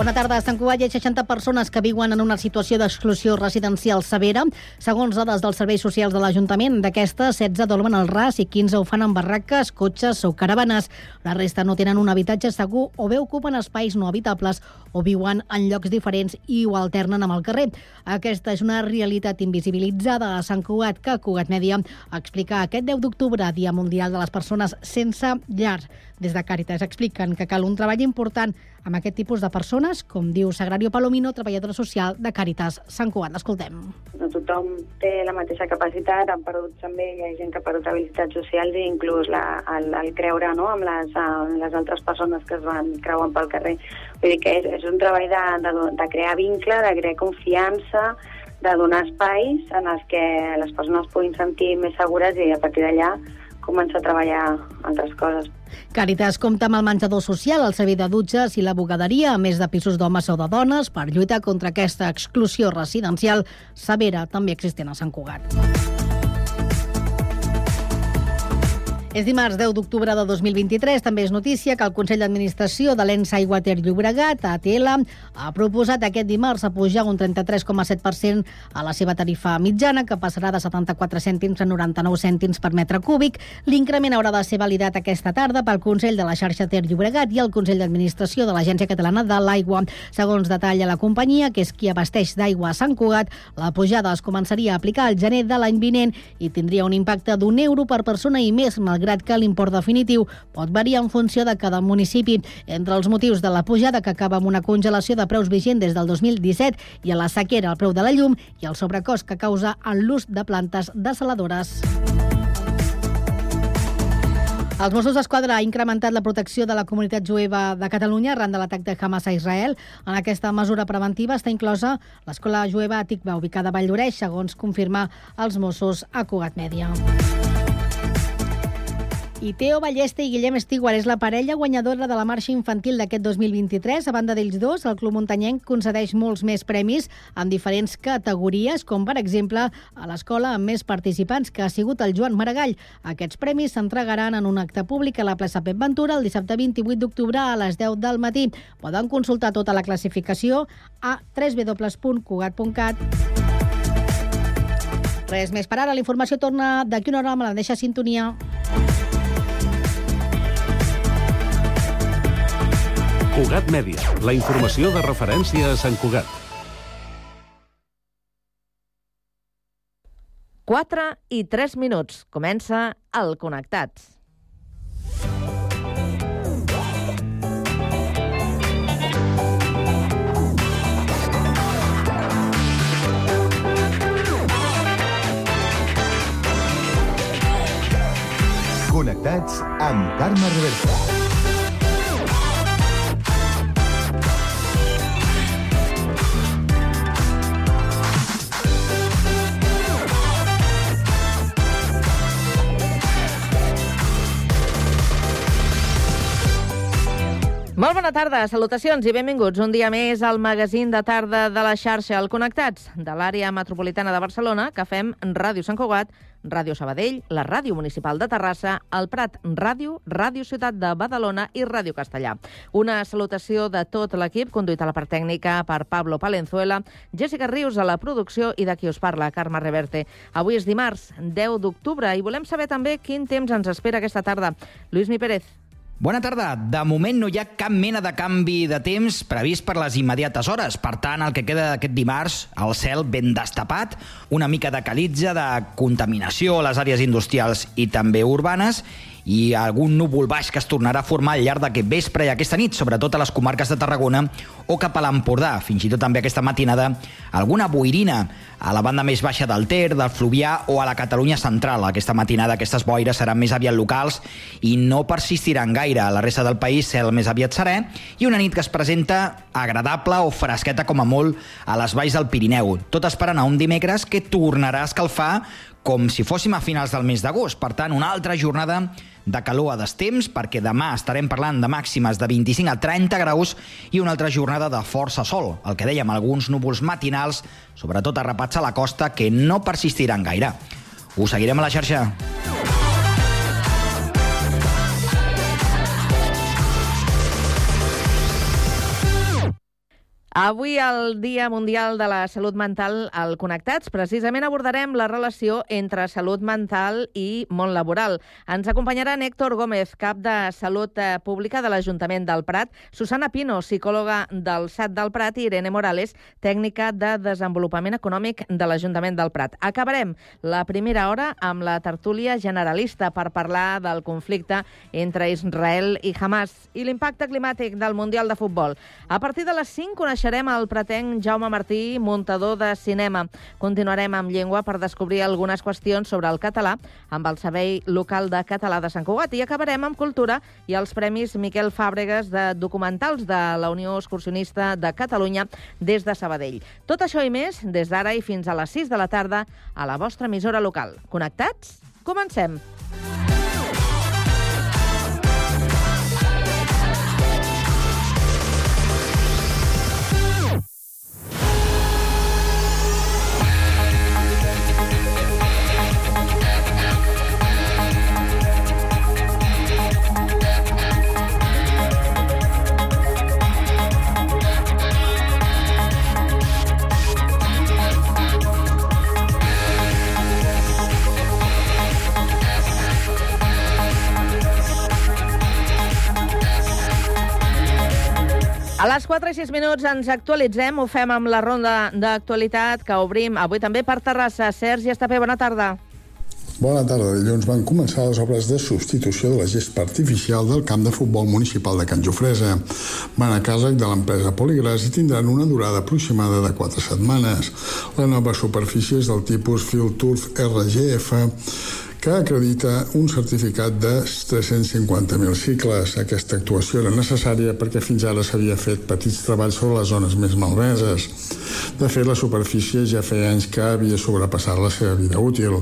Bona tarda. A Sant Cugat hi ha 60 persones que viuen en una situació d'exclusió residencial severa. Segons dades dels serveis socials de l'Ajuntament, d'aquestes, 16 dormen al ras i 15 ho fan en barraques, cotxes o caravanes. La resta no tenen un habitatge segur o bé ocupen espais no habitables o viuen en llocs diferents i ho alternen amb el carrer. Aquesta és una realitat invisibilitzada a Sant Cugat que Cugat Mèdia explica aquest 10 d'octubre, Dia Mundial de les Persones Sense Llar. Des de Càritas expliquen que cal un treball important amb aquest tipus de persones, com diu Sagrario Palomino, treballadora social de Càritas Sant Cugat. L'escoltem. No tothom té la mateixa capacitat, han perdut també, hi ha gent que ha perdut habilitats socials i inclús la, el, el creure no, amb, les, amb les altres persones que es van creuen pel carrer. Vull dir que és, és un treball de, de, de crear vincle, de crear confiança, de donar espais en els que les persones puguin sentir més segures i a partir d'allà començar a treballar altres coses. Càritas compta amb el menjador social, el servei de dutxes i la bugaderia, a més de pisos d'homes o de dones, per lluitar contra aquesta exclusió residencial severa també existent a Sant Cugat. És dimarts 10 d'octubre de 2023. També és notícia que el Consell d'Administració de l'ENS Aigua Ter Llobregat, ATL, ha proposat aquest dimarts a pujar un 33,7% a la seva tarifa mitjana, que passarà de 74 cèntims a 99 cèntims per metre cúbic. L'increment haurà de ser validat aquesta tarda pel Consell de la xarxa Ter Llobregat i el Consell d'Administració de l'Agència Catalana de l'Aigua. Segons detalla la companyia, que és qui abasteix d'aigua a Sant Cugat, la pujada es començaria a aplicar al gener de l'any vinent i tindria un impacte d'un euro per persona i més, malgrat malgrat que l'import definitiu pot variar en funció de cada municipi. Entre els motius de la pujada que acaba amb una congelació de preus vigent des del 2017 i a la sequera el preu de la llum i el sobrecost que causa en l'ús de plantes desaladores. Els Mossos d'Esquadra ha incrementat la protecció de la comunitat jueva de Catalunya arran de l'atac de Hamas a Israel. En aquesta mesura preventiva està inclosa l'escola jueva Tikva, ubicada a Vall d'Oreix, segons confirma els Mossos a Cugat Mèdia. I Teo Ballesta i Guillem Estiguar és la parella guanyadora de la marxa infantil d'aquest 2023. A banda d'ells dos, el Club Muntanyenc concedeix molts més premis en diferents categories, com per exemple a l'escola amb més participants, que ha sigut el Joan Maragall. Aquests premis s'entregaran en un acte públic a la plaça Pep Ventura el dissabte 28 d'octubre a les 10 del matí. Poden consultar tota la classificació a www.cugat.cat. Res més per ara. La informació torna d'aquí una hora amb la mateixa sintonia. Cugat Mèdia, la informació de referència a Sant Cugat. 4 i 3 minuts. Comença el Connectats. Connectats amb Carme Reversa. Molt bona tarda, salutacions i benvinguts un dia més al magazín de tarda de la xarxa al Connectats de l'àrea metropolitana de Barcelona que fem Ràdio Sant Cugat, Ràdio Sabadell, la Ràdio Municipal de Terrassa, el Prat Ràdio, Ràdio Ciutat de Badalona i Ràdio Castellà. Una salutació de tot l'equip, conduït a la part tècnica per Pablo Palenzuela, Jessica Rius a la producció i de qui us parla, Carme Reverte. Avui és dimarts, 10 d'octubre, i volem saber també quin temps ens espera aquesta tarda. Lluís Mi Pérez, Bona tarda. De moment no hi ha cap mena de canvi de temps previst per les immediates hores. Per tant, el que queda d'aquest dimarts, el cel ben destapat, una mica de calitza, de contaminació a les àrees industrials i també urbanes, i algun núvol baix que es tornarà a formar al llarg d'aquest vespre i aquesta nit, sobretot a les comarques de Tarragona o cap a l'Empordà. Fins i tot també aquesta matinada alguna boirina a la banda més baixa del Ter, del Fluvià o a la Catalunya central. Aquesta matinada aquestes boires seran més aviat locals i no persistiran gaire. A la resta del país cel més aviat serè i una nit que es presenta agradable o fresqueta com a molt a les valls del Pirineu. Tot esperant a un dimecres que tornarà a escalfar com si fóssim a finals del mes d'agost. Per tant, una altra jornada de calor a destemps, perquè demà estarem parlant de màximes de 25 a 30 graus i una altra jornada de força sol, el que dèiem, alguns núvols matinals, sobretot arrapats a la costa, que no persistiran gaire. Us seguirem a la xarxa. Avui, el Dia Mundial de la Salut Mental al Connectats, precisament abordarem la relació entre salut mental i món laboral. Ens acompanyarà Héctor Gómez, cap de Salut eh, Pública de l'Ajuntament del Prat, Susana Pino, psicòloga del SAT del Prat i Irene Morales, tècnica de desenvolupament econòmic de l'Ajuntament del Prat. Acabarem la primera hora amb la tertúlia generalista per parlar del conflicte entre Israel i Hamas i l'impacte climàtic del Mundial de Futbol. A partir de les 5 coneixerem coneixerem el pretenc Jaume Martí, muntador de cinema. Continuarem amb llengua per descobrir algunes qüestions sobre el català amb el Servei Local de Català de Sant Cugat i acabarem amb cultura i els Premis Miquel Fàbregas de documentals de la Unió Excursionista de Catalunya des de Sabadell. Tot això i més des d'ara i fins a les 6 de la tarda a la vostra emissora local. Connectats? Comencem! A les 4 i 6 minuts ens actualitzem, ho fem amb la ronda d'actualitat que obrim avui també per Terrassa. Sergi Estapé, bona tarda. Bona tarda. Dilluns van començar les obres de substitució de la gespa artificial del camp de futbol municipal de Can Jofresa. Van a càrrec de l'empresa Poligras i tindran una durada aproximada de 4 setmanes. La nova superfície és del tipus Filturf RGF que acredita un certificat de 350.000 cicles. Aquesta actuació era necessària perquè fins ara s'havia fet petits treballs sobre les zones més malmeses. De fet, la superfície ja feia anys que havia sobrepassat la seva vida útil.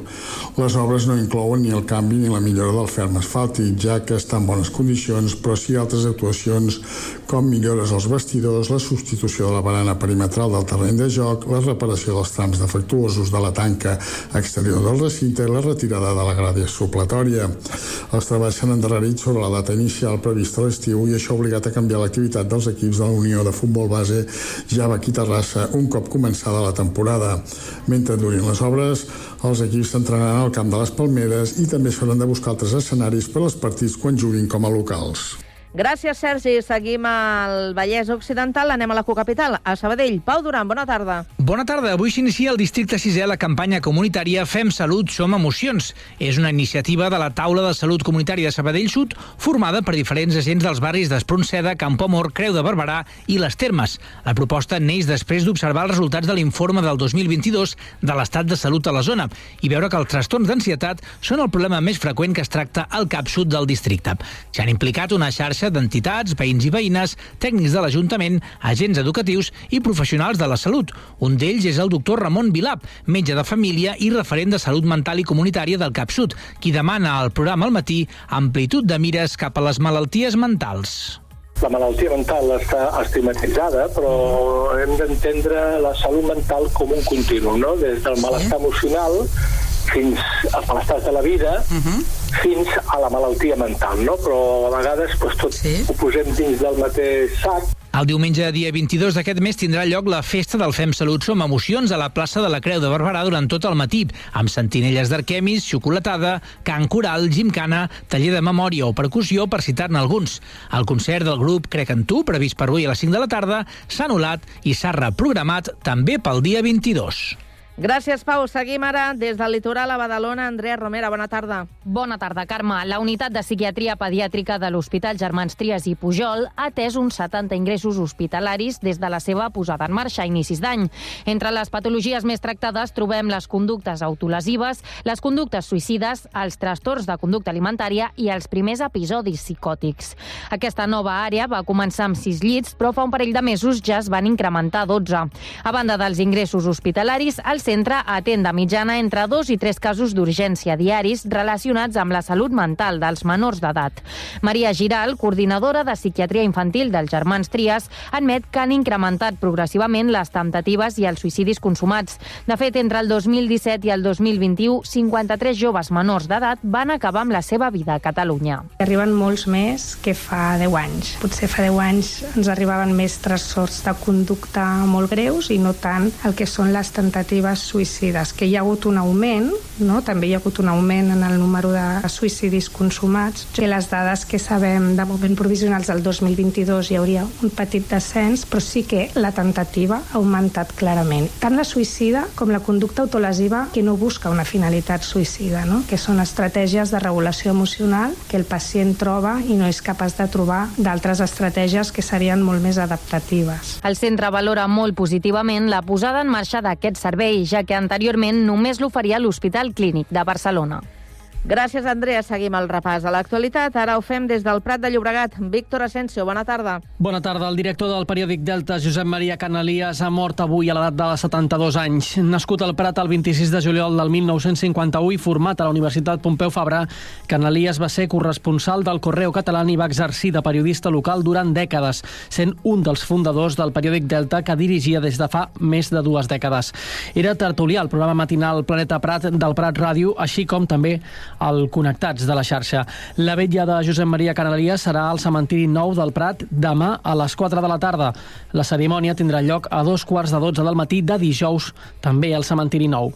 Les obres no inclouen ni el canvi ni la millora del ferm asfàltic, ja que està en bones condicions, però sí altres actuacions com millores als vestidors, la substitució de la barana perimetral del terreny de joc, la reparació dels trams defectuosos de la tanca exterior del recinte i la retirada de la gràdia supletòria. Els treballs s'han endarrerit sobre la data inicial prevista a l'estiu i això ha obligat a canviar l'activitat dels equips de la Unió de Futbol Base Java i Terrassa un cop començada la temporada. Mentre durin les obres, els equips s'entrenaran al camp de les Palmeres i també s'hauran de buscar altres escenaris per als partits quan juguin com a locals. Gràcies, Sergi. Seguim al Vallès Occidental. Anem a la cocapital, a Sabadell. Pau Duran, bona tarda. Bona tarda. Avui s'inicia al districte 6è la campanya comunitària Fem Salut, Som Emocions. És una iniciativa de la Taula de Salut Comunitària de Sabadell Sud, formada per diferents agents dels barris d'Espronceda, Campomor, Creu de Barberà i les Termes. La proposta neix després d'observar els resultats de l'informe del 2022 de l'estat de salut a la zona i veure que els trastorns d'ansietat són el problema més freqüent que es tracta al cap sud del districte. S'han implicat una xarxa xarxa d'entitats, veïns i veïnes, tècnics de l'Ajuntament, agents educatius i professionals de la salut. Un d'ells és el doctor Ramon Vilap, metge de família i referent de salut mental i comunitària del CAPSUD, qui demana al programa al matí amplitud de mires cap a les malalties mentals. La malaltia mental està estigmatitzada, però hem d'entendre la salut mental com un continu, no? Des del malestar emocional fins a malestar de la vida, uh -huh. fins a la malaltia mental, no? Però a vegades pues, tot sí. ho posem dins del mateix sac el diumenge, dia 22 d'aquest mes, tindrà lloc la festa del Fem Salut Som Emocions a la plaça de la Creu de Barberà durant tot el matí, amb sentinelles d'arquemis, xocolatada, can coral, gimcana, taller de memòria o percussió, per citar-ne alguns. El concert del grup Crec en tu, previst per avui a les 5 de la tarda, s'ha anul·lat i s'ha reprogramat també pel dia 22. Gràcies, Pau. Seguim ara des del litoral a Badalona. Andrea Romera, bona tarda. Bona tarda, Carme. La unitat de psiquiatria pediàtrica de l'Hospital Germans Trias i Pujol ha atès uns 70 ingressos hospitalaris des de la seva posada en marxa a inicis d'any. Entre les patologies més tractades trobem les conductes autolesives, les conductes suïcides, els trastorns de conducta alimentària i els primers episodis psicòtics. Aquesta nova àrea va començar amb 6 llits, però fa un parell de mesos ja es van incrementar a 12. A banda dels ingressos hospitalaris, els centre atén de mitjana entre dos i tres casos d'urgència diaris relacionats amb la salut mental dels menors d'edat. Maria Giral, coordinadora de psiquiatria infantil dels germans Trias, admet que han incrementat progressivament les temptatives i els suïcidis consumats. De fet, entre el 2017 i el 2021, 53 joves menors d'edat van acabar amb la seva vida a Catalunya. Arriben molts més que fa 10 anys. Potser fa 10 anys ens arribaven més trastorns de conducta molt greus i no tant el que són les tentatives suïcides, que hi ha hagut un augment, no? també hi ha hagut un augment en el número de suïcidis consumats, que les dades que sabem de moment provisionals del 2022 hi hauria un petit descens, però sí que la tentativa ha augmentat clarament. Tant la suïcida com la conducta autolesiva que no busca una finalitat suïcida, no? que són estratègies de regulació emocional que el pacient troba i no és capaç de trobar d'altres estratègies que serien molt més adaptatives. El centre valora molt positivament la posada en marxa d'aquest servei, ja que anteriorment només l'oferia l'Hospital Clínic de Barcelona. Gràcies, Andrea. Seguim el repàs a l'actualitat. Ara ho fem des del Prat de Llobregat. Víctor Asensio, bona tarda. Bona tarda. El director del periòdic Delta, Josep Maria Canalies, ha mort avui a l'edat de 72 anys. Nascut al Prat el 26 de juliol del 1951 i format a la Universitat Pompeu Fabra, Canalies va ser corresponsal del Correu Català i va exercir de periodista local durant dècades, sent un dels fundadors del periòdic Delta que dirigia des de fa més de dues dècades. Era tertulià al programa matinal Planeta Prat del Prat Ràdio, així com també al Connectats de la xarxa. La vetlla de Josep Maria Canalies serà al cementiri nou del Prat demà a les 4 de la tarda. La cerimònia tindrà lloc a dos quarts de 12 del matí de dijous, també al cementiri nou.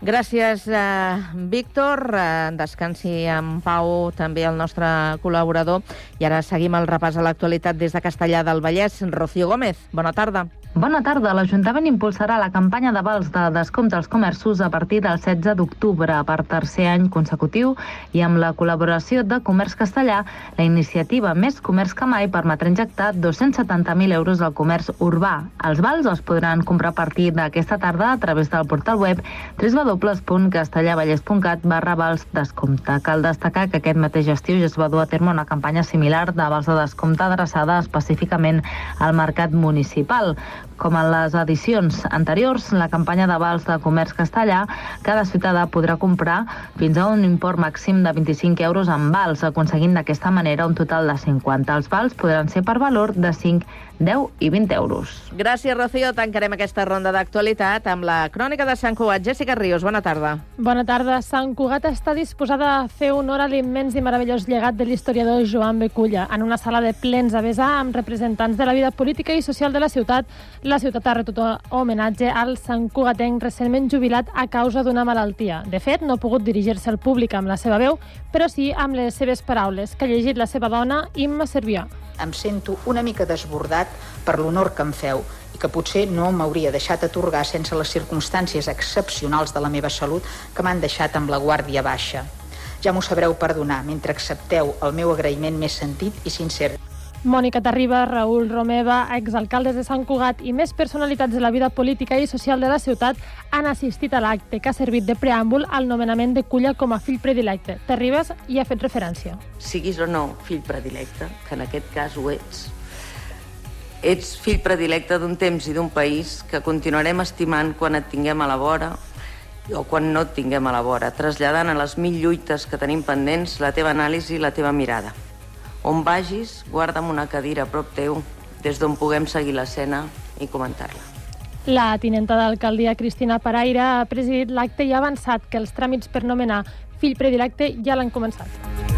Gràcies, eh, Víctor. Eh, descansi en pau també el nostre col·laborador. I ara seguim el repàs a l'actualitat des de Castellà del Vallès. Rocío Gómez, bona tarda. Bona tarda. L'Ajuntament impulsarà la campanya de vals de descompte als comerços a partir del 16 d'octubre per tercer any consecutiu i amb la col·laboració de Comerç Castellà, la iniciativa Més Comerç que mai permetrà injectar 270.000 euros al comerç urbà. Els vals els podran comprar a partir d'aquesta tarda a través del portal web www.castellavallès.cat barra vals descompte. Cal destacar que aquest mateix estiu ja es va dur a terme una campanya similar de vals de descompte adreçada específicament al mercat municipal. Com en les edicions anteriors, la campanya de vals de comerç castellà, cada ciutadà podrà comprar fins a un import màxim de 25 euros en vals, aconseguint d'aquesta manera un total de 50. Els vals podran ser per valor de 5, 10 i 20 euros. Gràcies, Rocío. Tancarem aquesta ronda d'actualitat amb la crònica de Sant Cugat. Jessica Ríos, bona tarda. Bona tarda. Sant Cugat està disposada a fer honor a l'immens i meravellós llegat de l'historiador Joan Beculla en una sala de plens a Besar amb representants de la vida política i social de la ciutat. La ciutat ha retut homenatge al Sant Cugatenc recentment jubilat a causa d'una malaltia. De fet, no ha pogut dirigir-se al públic amb la seva veu, però sí amb les seves paraules, que ha llegit la seva dona, Imma Servià em sento una mica desbordat per l'honor que em feu i que potser no m'hauria deixat atorgar sense les circumstàncies excepcionals de la meva salut que m'han deixat amb la guàrdia baixa. Ja m'ho sabreu perdonar mentre accepteu el meu agraïment més sentit i sincer. Mònica Tarriba, Raül Romeva, exalcaldes de Sant Cugat i més personalitats de la vida política i social de la ciutat han assistit a l'acte que ha servit de preàmbul al nomenament de Culla com a fill predilecte. Terribas hi ha fet referència. Siguis o no fill predilecte, que en aquest cas ho ets, ets fill predilecte d'un temps i d'un país que continuarem estimant quan et tinguem a la vora o quan no et tinguem a la vora, traslladant a les mil lluites que tenim pendents la teva anàlisi i la teva mirada. On vagis, guarda'm una cadira a prop teu, des d'on puguem seguir l'escena i comentar-la. La tinenta d'alcaldia Cristina Paraire ha presidit l'acte i ha avançat que els tràmits per nomenar fill predilecte ja l'han començat.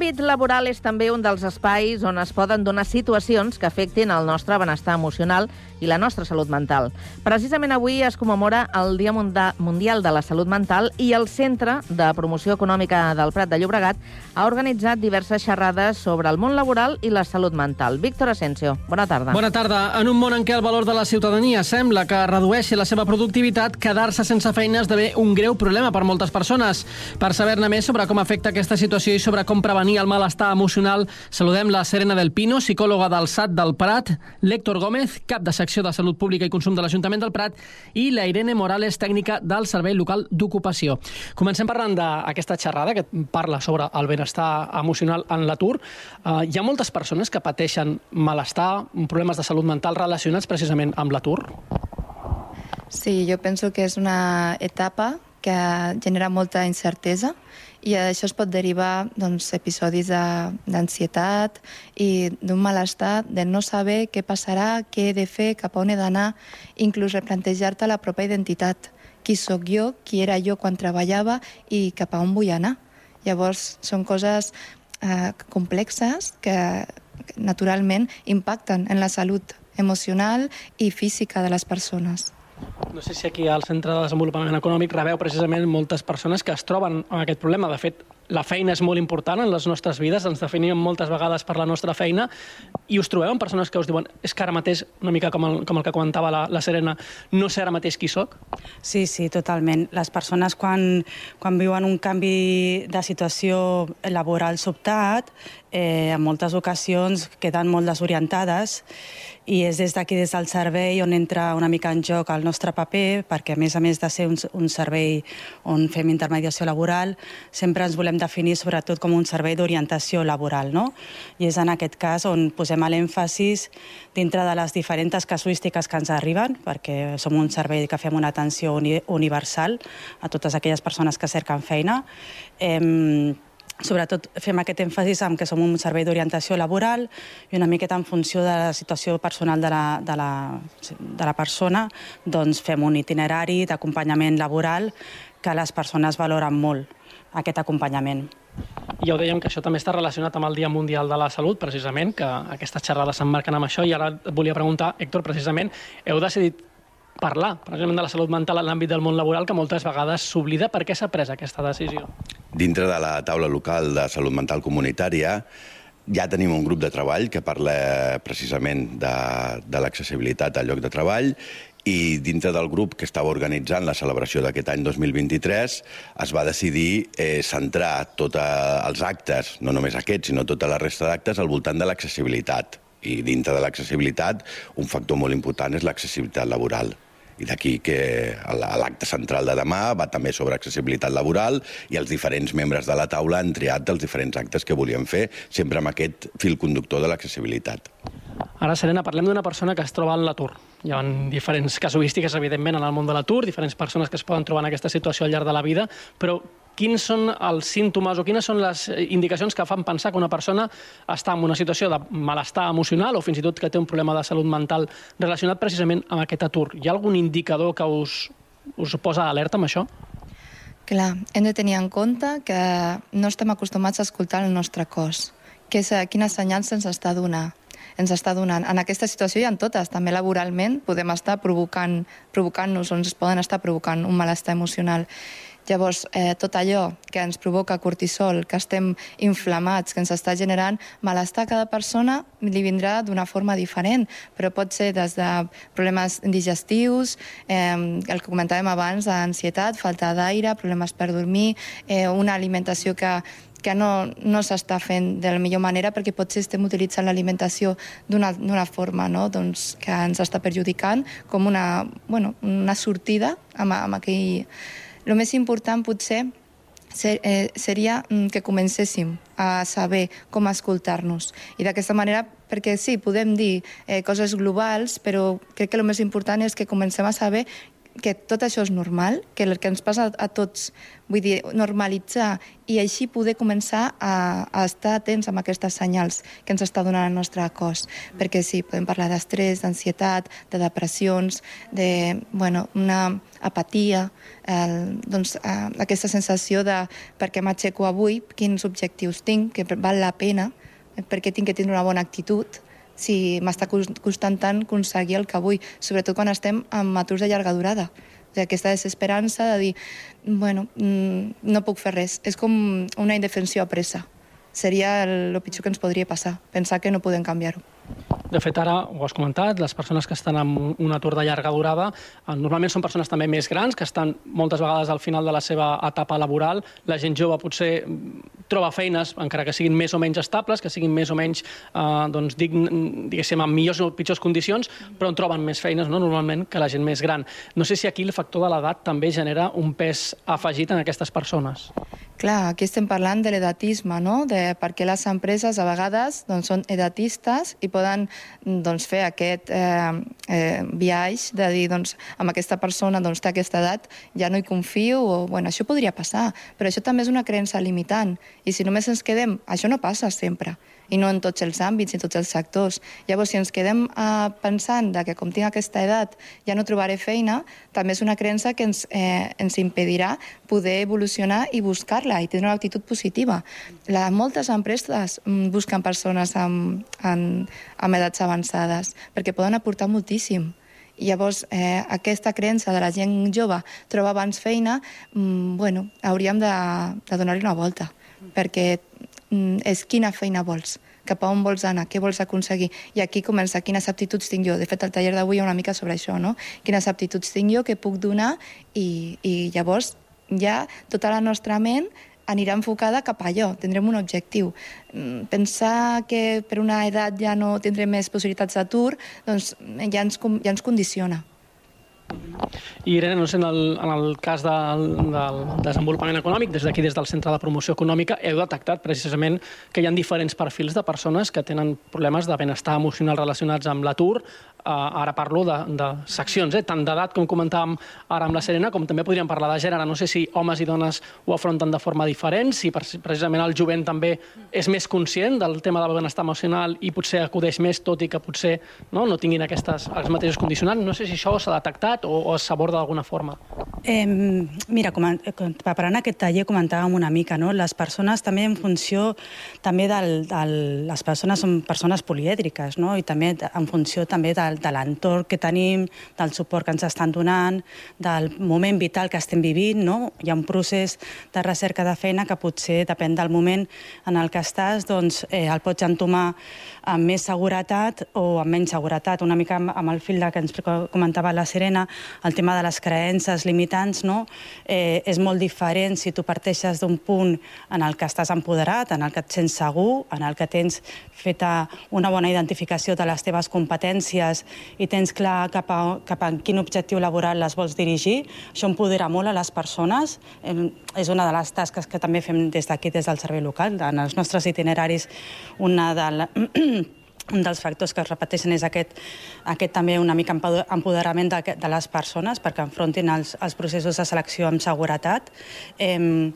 L'àmbit laboral és també un dels espais on es poden donar situacions que afectin el nostre benestar emocional i la nostra salut mental. Precisament avui es commemora el Dia Mundial de la Salut Mental i el Centre de Promoció Econòmica del Prat de Llobregat ha organitzat diverses xerrades sobre el món laboral i la salut mental. Víctor Asensio, bona tarda. Bona tarda. En un món en què el valor de la ciutadania sembla que redueixi la seva productivitat, quedar-se sense feina esdevé un greu problema per moltes persones. Per saber-ne més sobre com afecta aquesta situació i sobre com prevenir el malestar emocional, saludem la Serena del Pino, psicòloga del SAT del Prat, l'Héctor Gómez, cap de secció de Salut Pública i Consum de l'Ajuntament del Prat, i la Irene Morales, tècnica del Servei Local d'Ocupació. Comencem parlant d'aquesta xerrada que parla sobre el benestar emocional en l'atur. Uh, hi ha moltes persones que pateixen malestar, problemes de salut mental relacionats precisament amb l'atur? Sí, jo penso que és una etapa que genera molta incertesa i això es pot derivar doncs, episodis d'ansietat i d'un malestar de no saber què passarà, què he de fer, cap on he d'anar, inclús replantejar-te la pròpia identitat. Qui sóc jo, qui era jo quan treballava i cap a on vull anar. Llavors, són coses eh, complexes que naturalment impacten en la salut emocional i física de les persones. No sé si aquí al Centre de Desenvolupament Econòmic rebeu precisament moltes persones que es troben amb aquest problema. De fet, la feina és molt important en les nostres vides, ens definim moltes vegades per la nostra feina, i us trobeu amb persones que us diuen és que ara mateix, una mica com el, com el que comentava la, la Serena, no sé ara mateix qui sóc? Sí, sí, totalment. Les persones quan, quan viuen un canvi de situació laboral sobtat, eh, en moltes ocasions queden molt desorientades i és des d'aquí, des del servei, on entra una mica en joc el nostre paper, perquè a més a més de ser un, un servei on fem intermediació laboral, sempre ens volem definir sobretot com un servei d'orientació laboral, no? I és en aquest cas on posem l'èmfasis dintre de les diferents casuístiques que ens arriben, perquè som un servei que fem una atenció uni universal a totes aquelles persones que cerquen feina. Eh, sobretot fem aquest èmfasis en que som un servei d'orientació laboral i una miqueta en funció de la situació personal de la, de la, de la persona, doncs fem un itinerari d'acompanyament laboral que les persones valoren molt, aquest acompanyament. I ja ho dèiem que això també està relacionat amb el Dia Mundial de la Salut, precisament, que aquestes xerrades s'emmarquen amb això, i ara et volia preguntar, Héctor, precisament, heu decidit parlar, precisament, de la salut mental en l'àmbit del món laboral, que moltes vegades s'oblida. Per què s'ha pres aquesta decisió? Dintre de la taula local de salut mental comunitària, ja tenim un grup de treball que parla precisament de, de l'accessibilitat al lloc de treball i dintre del grup que estava organitzant la celebració d'aquest any 2023 es va decidir eh, centrar tots els actes, no només aquests, sinó tota la resta d'actes, al voltant de l'accessibilitat. I dintre de l'accessibilitat, un factor molt important és l'accessibilitat laboral. I d'aquí que l'acte central de demà va també sobre accessibilitat laboral i els diferents membres de la taula han triat els diferents actes que volien fer, sempre amb aquest fil conductor de l'accessibilitat. Ara, Serena, parlem d'una persona que es troba en l'atur. Hi ha diferents casuístiques, evidentment, en el món de l'atur, diferents persones que es poden trobar en aquesta situació al llarg de la vida, però quins són els símptomes o quines són les indicacions que fan pensar que una persona està en una situació de malestar emocional o fins i tot que té un problema de salut mental relacionat precisament amb aquest atur? Hi ha algun indicador que us, us posa alerta amb això? Clar, hem de tenir en compte que no estem acostumats a escoltar el nostre cos, que és, quines senyals ens està donant ens està donant. En aquesta situació i en totes, també laboralment, podem estar provocant-nos provocant o ens poden estar provocant un malestar emocional. Llavors, eh, tot allò que ens provoca cortisol, que estem inflamats, que ens està generant malestar cada persona, li vindrà d'una forma diferent, però pot ser des de problemes digestius, eh, el que comentàvem abans, ansietat, falta d'aire, problemes per dormir, eh, una alimentació que que no, no s'està fent de la millor manera perquè potser estem utilitzant l'alimentació d'una forma no? doncs, que ens està perjudicant com una, bueno, una sortida amb, amb aquell el més important potser ser, eh, seria mm, que comencéssim a saber com escoltar-nos. I d'aquesta manera, perquè sí, podem dir eh, coses globals, però crec que el més important és que comencem a saber que tot això és normal, que el que ens passa a tots, vull dir, normalitzar i així poder començar a, a estar atents amb aquestes senyals que ens està donant el nostre cos. Perquè sí, podem parlar d'estrès, d'ansietat, de depressions, de, bueno, una apatia, el, doncs, eh, aquesta sensació de per què m'aixeco avui, quins objectius tinc, que val la pena, perquè tinc que tenir una bona actitud, si m'està costant tant aconseguir el que vull, sobretot quan estem amb aturs de llarga durada. O sigui, aquesta desesperança de dir, bueno, mm, no puc fer res. És com una indefensió a pressa. Seria el, el pitjor que ens podria passar, pensar que no podem canviar-ho. De fet, ara ho has comentat, les persones que estan amb un atur de llarga durada eh, normalment són persones també més grans, que estan moltes vegades al final de la seva etapa laboral. La gent jove potser mm, troba feines, encara que siguin més o menys estables, que siguin més o menys, eh, doncs, dign, diguéssim, en millors o pitjors condicions, però en troben més feines, no?, normalment, que la gent més gran. No sé si aquí el factor de l'edat també genera un pes afegit en aquestes persones. Clar, aquí estem parlant de l'edatisme, no?, de perquè les empreses a vegades doncs, són edatistes i poden doncs, fer aquest eh, eh, viatge de dir, doncs, amb aquesta persona doncs, té aquesta edat, ja no hi confio, o, bueno, això podria passar, però això també és una creença limitant, i si només ens quedem, això no passa sempre, i no en tots els àmbits i tots els sectors. Llavors, si ens quedem eh, pensant de que com tinc aquesta edat ja no trobaré feina, també és una creença que ens, eh, ens impedirà poder evolucionar i buscar-la i tenir una actitud positiva. La, moltes empreses mm, busquen persones amb, amb, amb edats avançades perquè poden aportar moltíssim. Llavors, eh, aquesta creença de la gent jove troba abans feina, mm, bueno, hauríem de, de donar-li una volta, perquè és quina feina vols, cap a on vols anar, què vols aconseguir. I aquí comença quines aptituds tinc jo. De fet, el taller d'avui hi ha una mica sobre això, no? Quines aptituds tinc jo, què puc donar, i, i llavors ja tota la nostra ment anirà enfocada cap a allò, tindrem un objectiu. Mm, pensar que per una edat ja no tindrem més possibilitats d'atur, doncs ja ens, ja ens condiciona. I Irene, no sé, en el, en el cas del, del desenvolupament econòmic, des d'aquí, des del Centre de Promoció Econòmica, heu detectat precisament que hi ha diferents perfils de persones que tenen problemes de benestar emocional relacionats amb l'atur, Uh, ara parlo de, de seccions, eh? tant d'edat com comentàvem ara amb la Serena, com també podríem parlar de gènere. No sé si homes i dones ho afronten de forma diferent, si precisament el jovent també és més conscient del tema del benestar emocional i potser acudeix més, tot i que potser no, no tinguin aquestes, els mateixos condicionants. No sé si això s'ha detectat o, o s'aborda d'alguna forma. Eh, mira, com, preparant aquest taller comentàvem una mica, no? les persones també en funció també del, del, les persones són persones polièdriques, no? i també en funció també del, de l'entorn que tenim, del suport que ens estan donant, del moment vital que estem vivint, no? Hi ha un procés de recerca de feina que potser depèn del moment en el que estàs, doncs eh, el pots entomar amb més seguretat o amb menys seguretat. Una mica amb, el fil que ens comentava la Serena, el tema de les creences limitants, no? eh, és molt diferent si tu parteixes d'un punt en el que estàs empoderat, en el que et sents segur, en el que tens feta una bona identificació de les teves competències i tens clar cap a, cap a quin objectiu laboral les vols dirigir. Això empodera molt a les persones. És una de les tasques que també fem des d'aquí, des del servei local. En els nostres itineraris, una de la un dels factors que es repeteixen és aquest, aquest també una mica empoderament de, de les persones perquè enfrontin els, els processos de selecció amb seguretat. Eh,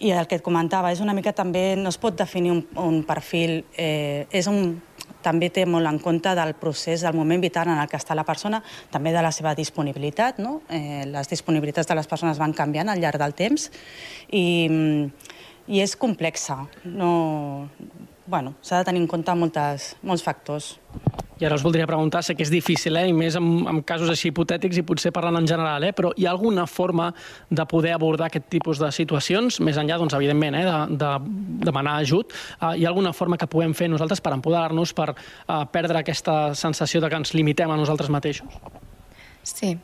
i el que et comentava, és una mica també, no es pot definir un, un perfil, eh, és un, també té molt en compte del procés, del moment vital en el que està la persona, també de la seva disponibilitat, no? Eh, les disponibilitats de les persones van canviant al llarg del temps i, i és complexa. No, bueno, s'ha de tenir en compte moltes, molts factors. I ara us voldria preguntar, sé que és difícil, eh, i més en, en casos així hipotètics i potser parlant en general, eh, però hi ha alguna forma de poder abordar aquest tipus de situacions, més enllà, doncs, evidentment, eh, de, de demanar ajut? Eh, hi ha alguna forma que puguem fer nosaltres per empoderar-nos, per eh, perdre aquesta sensació de que ens limitem a nosaltres mateixos? Sí,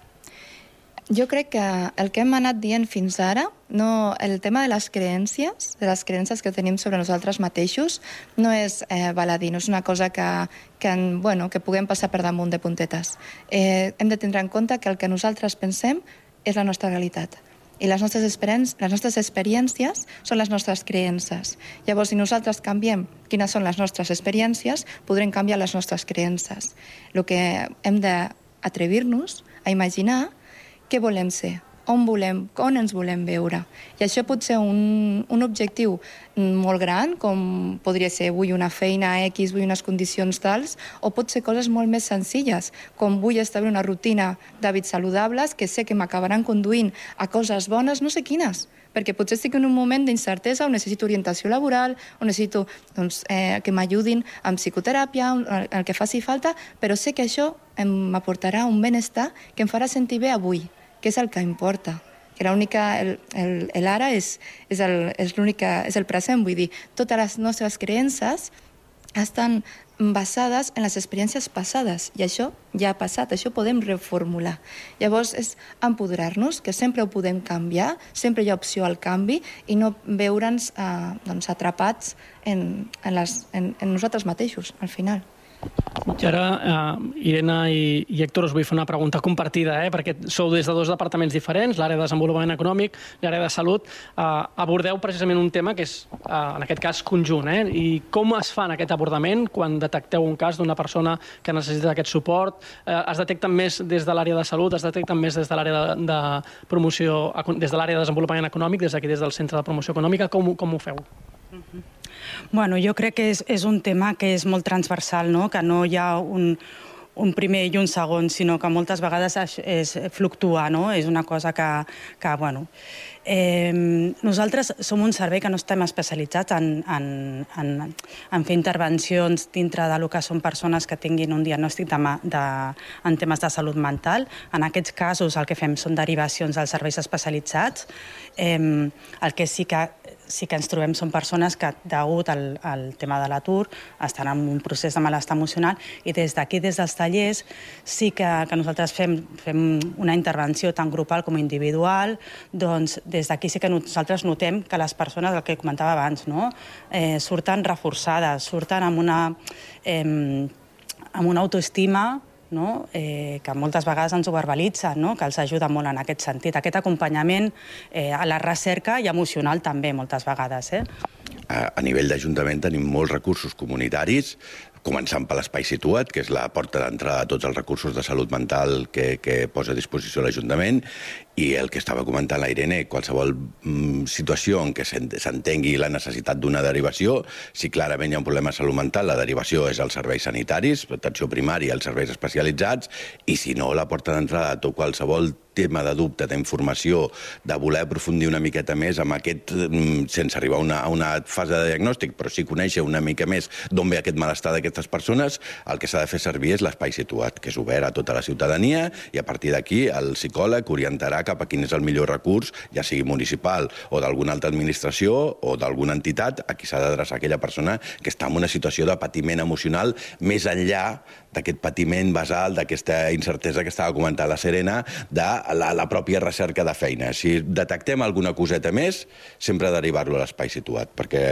jo crec que el que hem anat dient fins ara, no, el tema de les creències, de les creències que tenim sobre nosaltres mateixos, no és eh, baladí, no és una cosa que, que, en, bueno, que puguem passar per damunt de puntetes. Eh, hem de tindre en compte que el que nosaltres pensem és la nostra realitat i les nostres, les nostres experiències són les nostres creences. Llavors, si nosaltres canviem quines són les nostres experiències, podrem canviar les nostres creences. El que hem d'atrevir-nos a imaginar què volem ser, on volem, on ens volem veure. I això pot ser un, un objectiu molt gran, com podria ser vull una feina X, vull unes condicions tals, o pot ser coses molt més senzilles, com vull establir una rutina d'hàbits saludables que sé que m'acabaran conduint a coses bones, no sé quines, perquè potser estic en un moment d'incertesa on necessito orientació laboral, on necessito doncs, eh, que m'ajudin amb psicoteràpia, el, el que faci falta, però sé que això m'aportarà un benestar que em farà sentir bé avui, que és el que importa que l'única, el, el, el ara és, és, el, és, és el present, vull dir, totes les nostres creences estan basades en les experiències passades i això ja ha passat, això podem reformular. Llavors és empoderar-nos, que sempre ho podem canviar, sempre hi ha opció al canvi i no veure'ns eh, doncs, atrapats en, en, les, en, en nosaltres mateixos, al final. I ara, eh, Irene i, i Héctor, us vull fer una pregunta compartida, eh, perquè sou des de dos departaments diferents, l'àrea de desenvolupament econòmic, l'àrea de salut. Eh, abordeu precisament un tema que és, eh, en aquest cas, conjunt. Eh? I com es fa en aquest abordament quan detecteu un cas d'una persona que necessita aquest suport? Eh, es detecten més des de l'àrea de salut, es detecten més des de l'àrea de, de promoció, des de l'àrea de desenvolupament econòmic, des d'aquí, des del Centre de Promoció Econòmica, com, com ho feu? Uh -huh. Bueno, jo crec que és, és un tema que és molt transversal, no? que no hi ha un, un primer i un segon, sinó que moltes vegades es, es fluctua, no? És una cosa que, que bueno... Eh, nosaltres som un servei que no estem especialitzats en, en, en, en fer intervencions dintre de lo que són persones que tinguin un diagnòstic de, de, en temes de salut mental. En aquests casos el que fem són derivacions als serveis especialitzats. Eh, el que sí que sí que ens trobem són persones que, degut al, al tema de l'atur, estan en un procés de malestar emocional i des d'aquí, des dels tallers, sí que, que nosaltres fem, fem una intervenció tant grupal com individual, doncs des d'aquí sí que nosaltres notem que les persones, el que comentava abans, no? eh, surten reforçades, surten amb una, eh, amb una autoestima no? eh, que moltes vegades ens ho verbalitza, no? que els ajuda molt en aquest sentit. Aquest acompanyament eh, a la recerca i emocional també, moltes vegades. Eh? A, a nivell d'Ajuntament tenim molts recursos comunitaris, començant per l'Espai Situat, que és la porta d'entrada a tots els recursos de salut mental que, que posa a disposició l'Ajuntament, i el que estava comentant la Irene, qualsevol mm, situació en què s'entengui la necessitat d'una derivació, si clarament hi ha un problema de salut mental, la derivació és als serveis sanitaris, atenció primària, als serveis especialitzats, i si no, la porta d'entrada a tot qualsevol tema de dubte, d'informació, de voler aprofundir una miqueta més amb aquest, mm, sense arribar a una, a una fase de diagnòstic, però sí conèixer una mica més d'on ve aquest malestar d'aquestes persones, el que s'ha de fer servir és l'espai situat, que és obert a tota la ciutadania, i a partir d'aquí el psicòleg orientarà cap a quin és el millor recurs, ja sigui municipal o d'alguna altra administració o d'alguna entitat, a qui s'ha d'adreçar aquella persona que està en una situació de patiment emocional més enllà d'aquest patiment basal, d'aquesta incertesa que estava comentant la Serena, de la, la pròpia recerca de feina. Si detectem alguna coseta més, sempre derivar-lo a l'espai situat, perquè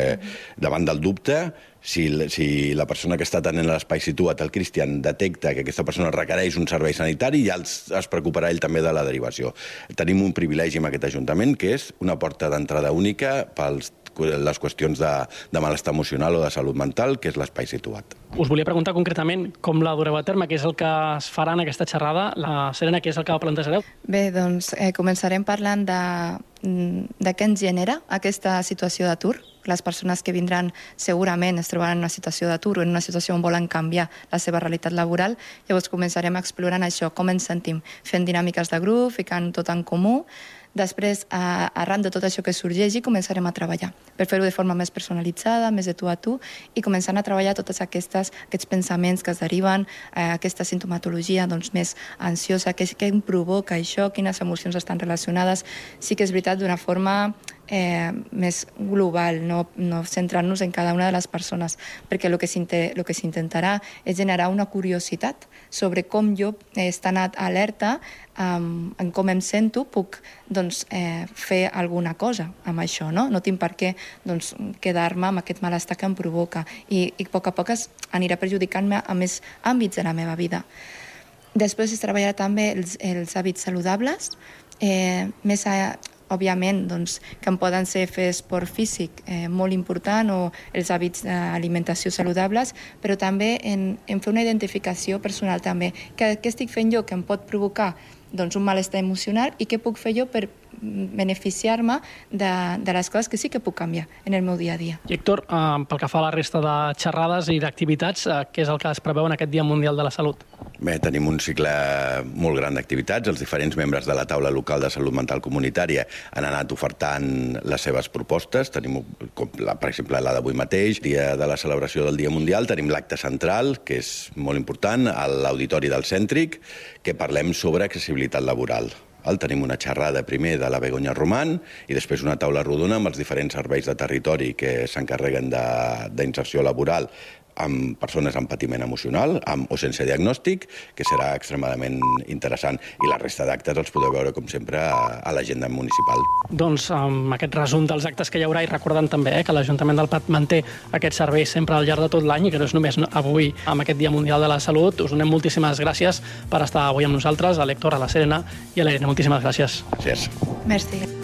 davant del dubte, si, si la persona que està tenint l'espai situat, el Cristian, detecta que aquesta persona requereix un servei sanitari, ja els, es preocuparà ell també de la derivació. Tenim un privilegi en aquest Ajuntament, que és una porta d'entrada única pels les qüestions de, de malestar emocional o de salut mental, que és l'espai situat. Us volia preguntar concretament com la dureu a terme, què és el que es farà en aquesta xerrada. La Serena, què és el que plantejareu? Bé, doncs eh, començarem parlant de, de què ens genera aquesta situació d'atur. Les persones que vindran segurament es trobaran en una situació d'atur o en una situació on volen canviar la seva realitat laboral. Llavors començarem explorant això, com ens sentim, fent dinàmiques de grup, ficant tot en comú, Després, a, arran de tot això que sorgeixi, començarem a treballar per fer-ho de forma més personalitzada, més de tu a tu, i començant a treballar totes aquestes, aquests pensaments que es deriven, eh, aquesta sintomatologia doncs, més ansiosa, què, què em provoca això, quines emocions estan relacionades. Sí que és veritat, d'una forma eh, més global, no, no centrant-nos en cada una de les persones, perquè el que s'intentarà és generar una curiositat sobre com jo, eh, estant alerta um, en com em sento, puc doncs, eh, fer alguna cosa amb això. No, no tinc per què doncs, quedar-me amb aquest malestar que em provoca i, i a poc a poc es anirà perjudicant-me a més àmbits de la meva vida. Després es treballarà també els, els hàbits saludables, eh, més a, òbviament, doncs, que en poden ser fer esport físic eh, molt important o els hàbits d'alimentació saludables, però també en, en fer una identificació personal també. Què, què estic fent jo que em pot provocar doncs, un malestar emocional i què puc fer jo per beneficiar-me de, de les coses que sí que puc canviar en el meu dia a dia. I Héctor, eh, pel que fa a la resta de xerrades i d'activitats, eh, què és el que es preveu en aquest Dia Mundial de la Salut? Bé, tenim un cicle molt gran d'activitats. Els diferents membres de la taula local de salut mental comunitària han anat ofertant les seves propostes. Tenim, com la, per exemple, la d'avui mateix, dia de la celebració del Dia Mundial, tenim l'acte central, que és molt important, a l'Auditori del Cèntric, que parlem sobre accessibilitat laboral. El tenim una xerrada primer de la Begoña Roman i després una taula rodona amb els diferents serveis de territori que s'encarreguen d'inserció laboral amb persones amb patiment emocional amb, o sense diagnòstic, que serà extremadament interessant. I la resta d'actes els podeu veure, com sempre, a, a l'agenda municipal. Doncs amb aquest resum dels actes que hi haurà i recordant també eh, que l'Ajuntament del Prat manté aquest servei sempre al llarg de tot l'any i que no és només avui amb aquest Dia Mundial de la Salut. Us donem moltíssimes gràcies per estar avui amb nosaltres, a l'Hector, a la Serena i a l'Irene. Moltíssimes gràcies. Gràcies. Merci.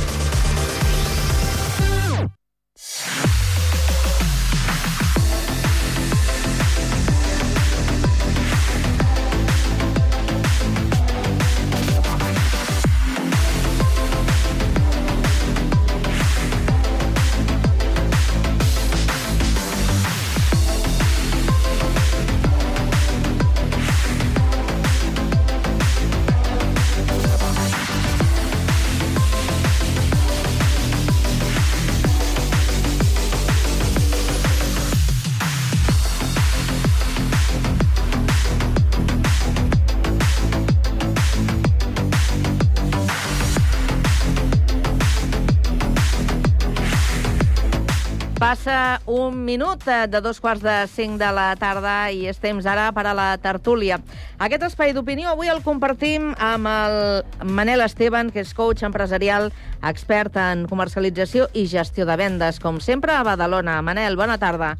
Passa un minut eh, de dos quarts de cinc de la tarda i és temps ara per a la tertúlia. Aquest espai d'opinió avui el compartim amb el Manel Esteban, que és coach empresarial, expert en comercialització i gestió de vendes, com sempre a Badalona. Manel, bona tarda.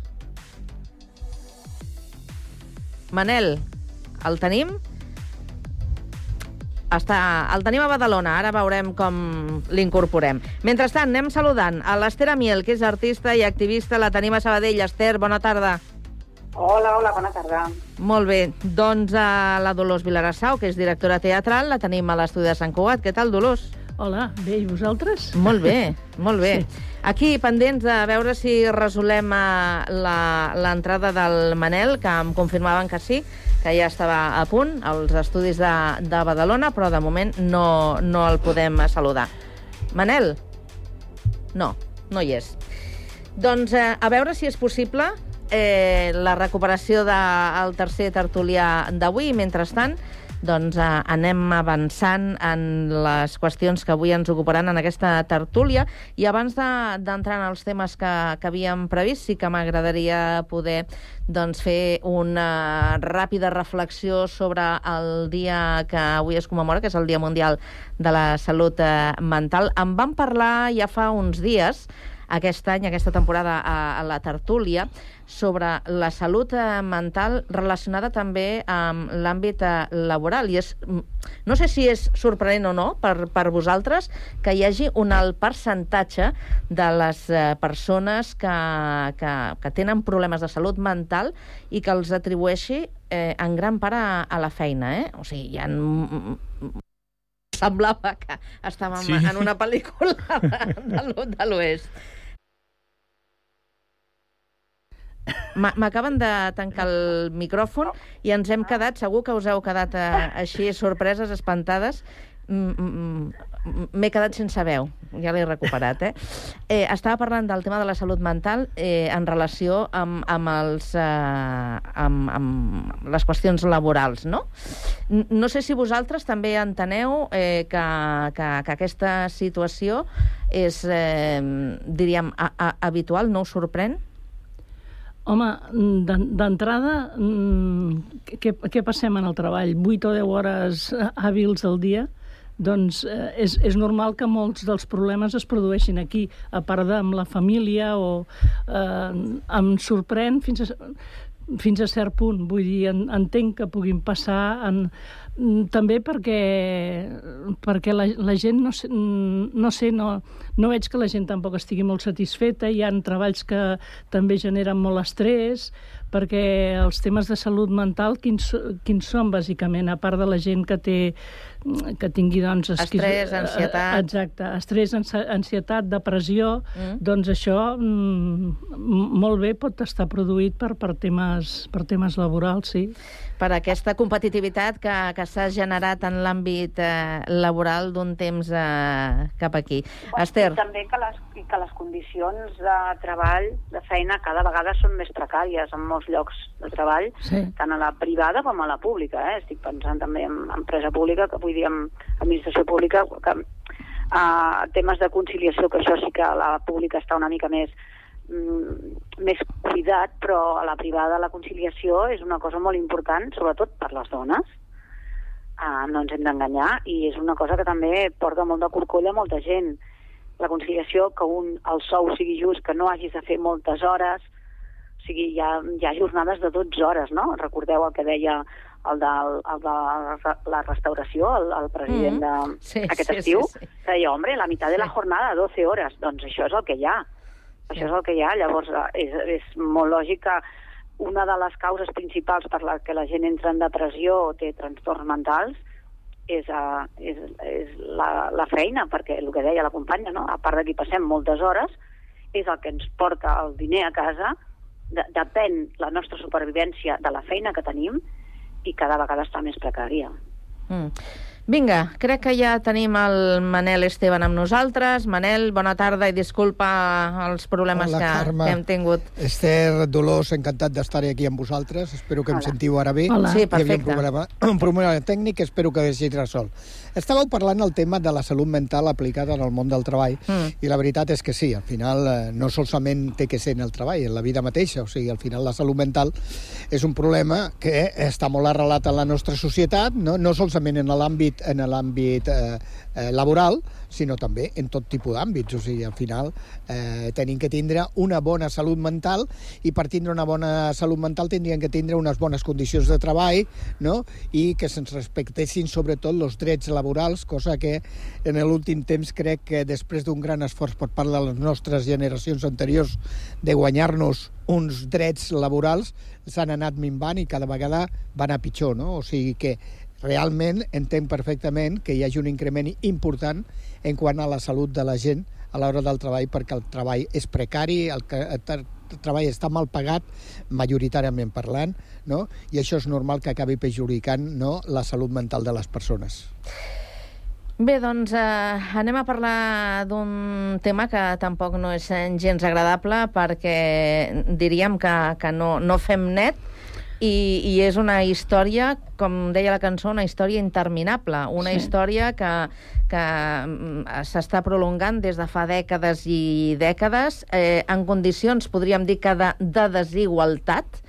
Manel, el tenim? Està, el tenim a Badalona, ara veurem com l'incorporem. Mentrestant, anem saludant a l'Ester Amiel, que és artista i activista, la tenim a Sabadell. Ester, bona tarda. Hola, hola, bona tarda. Molt bé, doncs a la Dolors Vilarassau, que és directora teatral, la tenim a l'estudi de Sant Cugat. Què tal, Dolors? Hola, bé, i vosaltres? Molt bé, molt bé. Sí. Aquí, pendents de veure si resolem eh, la- l'entrada del Manel, que em confirmaven que sí, que ja estava a punt, als estudis de, de Badalona, però de moment no, no el podem saludar. Manel? No, no hi és. Doncs eh, a veure si és possible eh, la recuperació del tercer tertulià d'avui. Mentrestant, doncs eh, anem avançant en les qüestions que avui ens ocuparan en aquesta tertúlia. I abans de- d'entrar en els temes que, que havíem previst, sí que m'agradaria poder doncs, fer una ràpida reflexió sobre el dia que avui es commemora, que és el Dia Mundial de la Salut eh, Mental. En vam parlar ja fa uns dies, aquest any, aquesta temporada a, a la tertúlia, sobre la salut eh, mental relacionada també amb l'àmbit eh, laboral. I és, mm, no sé si és sorprenent o no per, per vosaltres que hi hagi un alt percentatge de les eh, persones que, que, que tenen problemes de salut mental i que els atribueixi eh, en gran part a, a la feina. Eh? O sigui, hi ha semblava que estàvem Sí. en una pel·lícula de, de l'oest. M'acaben de tancar el micròfon i ens hem quedat, segur que us heu quedat eh, així sorpreses, espantades. M'he quedat sense veu, ja l'he recuperat. Eh? Eh, estava parlant del tema de la salut mental eh, en relació amb, amb, els, eh, amb, amb les qüestions laborals, no? No sé si vosaltres també enteneu eh, que, que, que aquesta situació és, eh, diríem, a, a, habitual, no us sorprèn? Home, d'en- d'entrada, mm, què, què passem en el treball? 8 o 10 hores eh, hàbils al dia? Doncs eh, és, és normal que molts dels problemes es produeixin aquí, a part de amb la família o... Eh, em sorprèn fins a, fins a cert punt. Vull dir, en, entenc que puguin passar en, mm, també perquè, perquè la, la gent, no sé, mm, no sé no, no veig que la gent tampoc estigui molt satisfeta, hi han treballs que també generen molt estrès, perquè els temes de salut mental, quins, quins són, bàsicament, a part de la gent que té que tingui, doncs... esquizo- Estrès, ansietat. Exacte, estrès, ansi- ansietat, depressió, Mm. doncs això mm, molt bé pot estar produït per, per, temes, per temes laborals, sí. Per aquesta competitivitat que, que s'ha generat en l'àmbit eh, laboral d'un temps eh, cap aquí. Esther, I també que les, que les condicions de treball, de feina, cada vegada són més precàries en molts llocs de treball, Sí. tant a la privada com a la pública. Eh? Estic pensant també en empresa pública, que vull dir en administració pública, que uh, temes de conciliació, que això sí que la pública està una mica més més cuidat, però a la privada la conciliació és una cosa molt important, sobretot per les dones. Uh, no ens hem d'enganyar, i és una cosa que també porta molt de corcoll a molta gent. La conciliació, que un, el sou sigui just, que no hagis de fer moltes hores, o sigui, hi ha, hi ha jornades de 12 hores, no? Recordeu el que deia el de, el de la restauració, el, el president Mm. de, Sí, aquest sí, estiu, sí, sí. que deia, hombre, la meitat de la jornada, 12 hores. Doncs això és el que hi ha. Això és el que hi ha. Llavors, eh, és, és molt lògic que una de les causes principals per la que la gent entra en depressió o té trastorns mentals és, uh, és, és la, la feina, perquè el que deia la companya, no? a part de que passem moltes hores, és el que ens porta el diner a casa, de, depèn la nostra supervivència de la feina que tenim i cada vegada està més precària. Mm. Vinga, crec que ja tenim el Manel Esteban amb nosaltres. Manel, bona tarda i disculpa els problemes Hola, que, Carme. que hem tingut. Esther, Dolors, encantat d'estar aquí amb vosaltres. Espero que em Hola. sentiu ara bé. Hola. Sí, Hi havia un perfecte. problema, un problema tècnic, espero que hagi resolt. Estàveu parlant el tema de la salut mental aplicada en el món del treball Mm. i la veritat és que sí, al final eh, no solament té que ser en el treball, en la vida mateixa, o sigui, al final la salut mental és un problema que està molt arrelat en la nostra societat, no, no solament en l'àmbit en l'àmbit eh, eh, laboral, sinó també en tot tipus d'àmbits. O sigui, al final eh, tenim que tindre una bona salut mental i per tindre una bona salut mental tindrien que tindre unes bones condicions de treball no? i que se'ns respectessin sobretot els drets laborals, cosa que en l'últim temps crec que després d'un gran esforç per part de les nostres generacions anteriors de guanyar-nos uns drets laborals s'han anat minvant i cada vegada van a pitjor, no? O sigui que realment entenc perfectament que hi hagi un increment important en quant a la salut de la gent a l'hora del treball, perquè el treball és precari, el, que, el treball està mal pagat, majoritàriament parlant, no? i això és normal que acabi perjudicant no? la salut mental de les persones. Bé, doncs eh, anem a parlar d'un tema que tampoc no és eh, gens agradable perquè diríem que, que no, no fem net i, i és una història, com deia la cançó, una història interminable, una Sí. història que, que mm, s'està prolongant des de fa dècades i dècades, eh, en condicions, podríem dir que de, de desigualtat,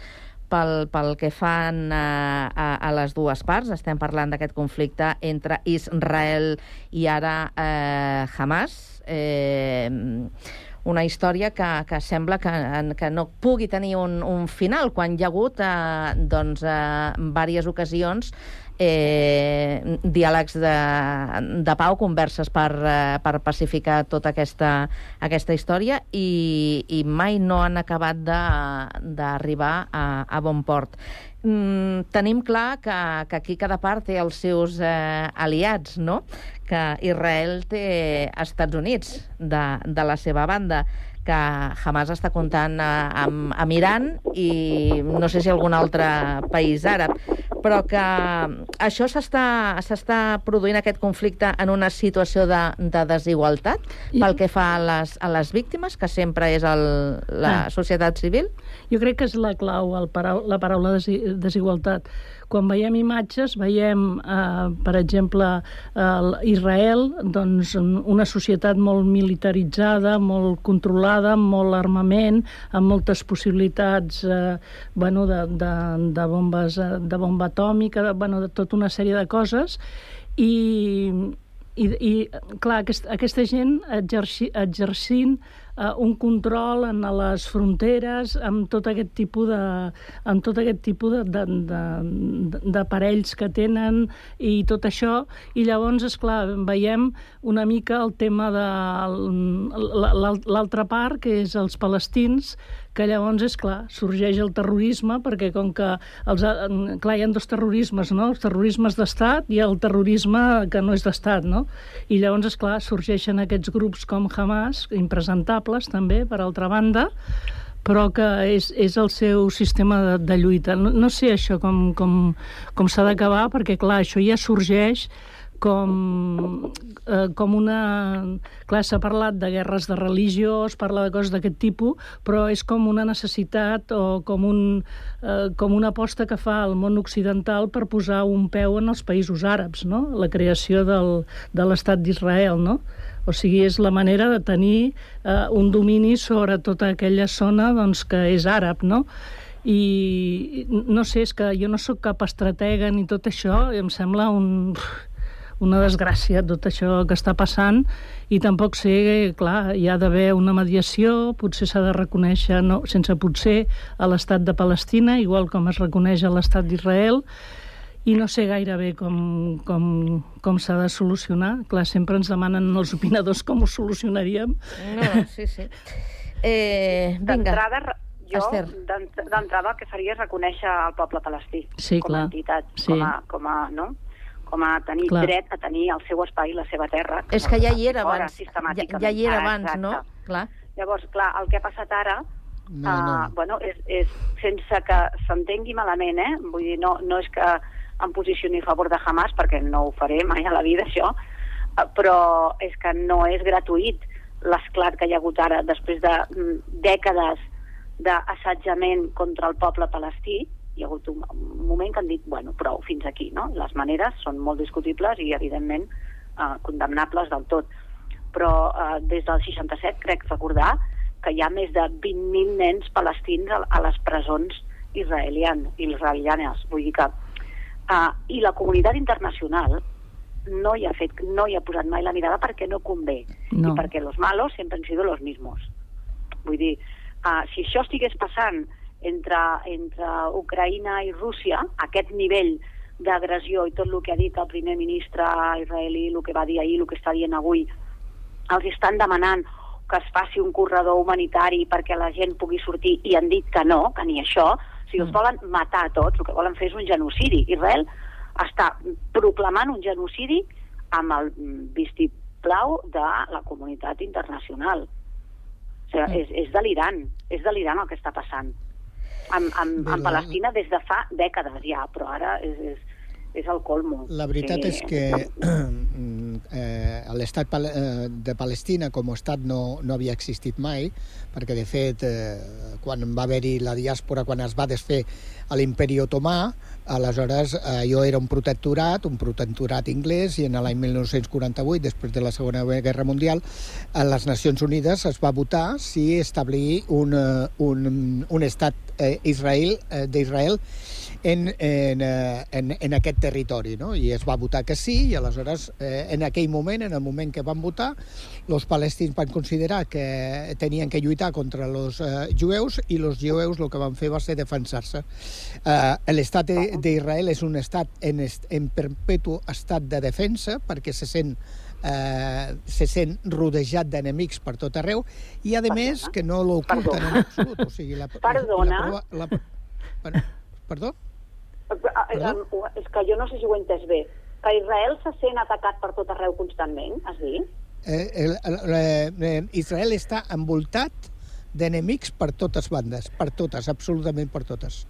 pel, pel que fan a, a, a les dues parts. Estem parlant d'aquest conflicte entre Israel i ara eh, Hamas. Eh, una història que, que sembla que, que no pugui tenir un, un final, quan hi ha hagut eh, doncs, eh, diverses ocasions eh, diàlegs de, de pau, converses per, eh, per pacificar tota aquesta, aquesta història i, i mai no han acabat d'arribar a, a bon port. Mm, tenim clar que, que aquí cada part té els seus eh, aliats, no? que Israel té Estats Units de, de la seva banda, que Hamas està comptant eh, amb, amb Iran i no sé si algun altre país àrab. però que això s'està produint, aquest conflicte, en una situació de, de desigualtat pel que fa a les, a les víctimes, que sempre és el, la ah. societat civil? Jo crec que és la clau, el parau la paraula desigualtat. Quan veiem imatges, veiem, eh, per exemple, eh, Israel, doncs, una societat molt militaritzada, molt controlada, amb molt armament, amb moltes possibilitats eh, bueno, de, de, de, bombes, eh, de bomba atòmica, de, bueno, de tota una sèrie de coses, i, i, i clar, aquest, aquesta gent exerci, exercint eh, un control en les fronteres amb tot aquest tipus de, amb tot aquest tipus de, de, d'aparells que tenen i tot això, i llavors, és clar veiem una mica el tema de l'altra part, que és els palestins, que llavors, és clar, sorgeix el terrorisme, perquè com que, els, clar, hi ha dos terrorismes, no? Els terrorismes d'estat i el terrorisme que no és d'estat, no? I llavors, és clar, sorgeixen aquests grups com Hamas, impresentables també, per altra banda, però que és, és el seu sistema de, de lluita. No, no sé això com, com, com s'ha d'acabar, perquè, clar, això ja sorgeix com, eh, com una... Clar, s'ha parlat de guerres de religió, es parla de coses d'aquest tipus, però és com una necessitat o com, un, eh, com una aposta que fa el món occidental per posar un peu en els països àrabs, no? la creació del, de l'estat d'Israel, no? O sigui, és la manera de tenir eh, un domini sobre tota aquella zona doncs, que és àrab, no? I no sé, és que jo no sóc cap estratega ni tot això, em sembla un una desgràcia tot això que està passant i tampoc sé, clar, hi ha d'haver una mediació, potser s'ha de reconèixer, no, sense potser, a l'estat de Palestina, igual com es reconeix a l'estat d'Israel, i no sé gaire bé com, com, com s'ha de solucionar. Clar, sempre ens demanen els opinadors com ho solucionaríem. No, sí, sí. Eh, vinga. D'entrada, jo d'entrada el que faria és reconèixer el poble palestí sí, com clar. a entitat, sí. com, a, com a, no? Com a tenir Clar. dret a tenir el seu espai, la seva terra. És que ja hi era fora, abans, ja, sistemàticament. ja hi era Ah, abans, exacte. no? Clar. Llavors, clar, el que ha passat ara, No, uh, no. bueno, és, és sense que s'entengui malament, eh? Vull dir, no, no és que em posicioni a favor de Hamas, perquè no ho faré mai a la vida, això, eh, però és que no és gratuït l'esclat que hi ha hagut ara després de mm, dècades d'assetjament contra el poble palestí, hi ha hagut un, un moment que han dit, bueno, prou, fins aquí, no? Les maneres són molt discutibles i, evidentment, eh, condemnables del tot. Però eh, des del 67 crec recordar que hi ha més de 20.000 nens palestins a, a les presons israelian, israelianes. Vull dir que... Eh, I la comunitat internacional no hi ha fet, no hi ha posat mai la mirada perquè no convé. No. I perquè los malos sempre han sido los mismos. Vull dir, uh, si això estigués passant entre, entre Ucraïna i Rússia, aquest nivell d'agressió i tot el que ha dit el primer ministre israelí, el que va dir ahir, el que està dient avui, els estan demanant que es faci un corredor humanitari perquè la gent pugui sortir i han dit que no, que ni això, o sigui, els volen matar a tots, el que volen fer és un genocidi. Israel està proclamant un genocidi amb el vistiplau de la comunitat internacional. O sigui, és, és delirant, és delirant el que està passant. Amb, amb, amb Palestina des de fa dècades ja, però ara és, és, és el colmo. La veritat Sí. és que eh, l'estat eh, de Palestina com a estat no, no havia existit mai, perquè de fet eh, quan va haver-hi la diàspora, quan es va desfer a l'imperi otomà, aleshores eh, allò era un protectorat, un protectorat anglès, i en l'any 1948, després de la Segona Guerra Mundial, a les Nacions Unides es va votar si establir un, eh, un, un estat eh, Israel eh, d'Israel en, en, eh, en, en aquest territori, no? I es va votar que sí, i aleshores, eh, en aquell moment, en el moment que van votar, els palestins van considerar que tenien que lluitar contra els eh, jueus i els jueus el que van fer va ser defensar-se. Eh, L'estat de- d'Israel és un estat en, est- en perpetu estat de defensa perquè se sent eh, se sent rodejat d'enemics per tot arreu i a més que no l'oculten en absolut o sigui, la, Perdona. la, prova- la, per, perdó? Eh, eh, És que jo no sé si ho he entès bé. Que Israel se sent atacat per tot arreu constantment, has dit? Eh, el, el, eh, Israel està envoltat d'enemics per totes bandes, per totes, absolutament per totes.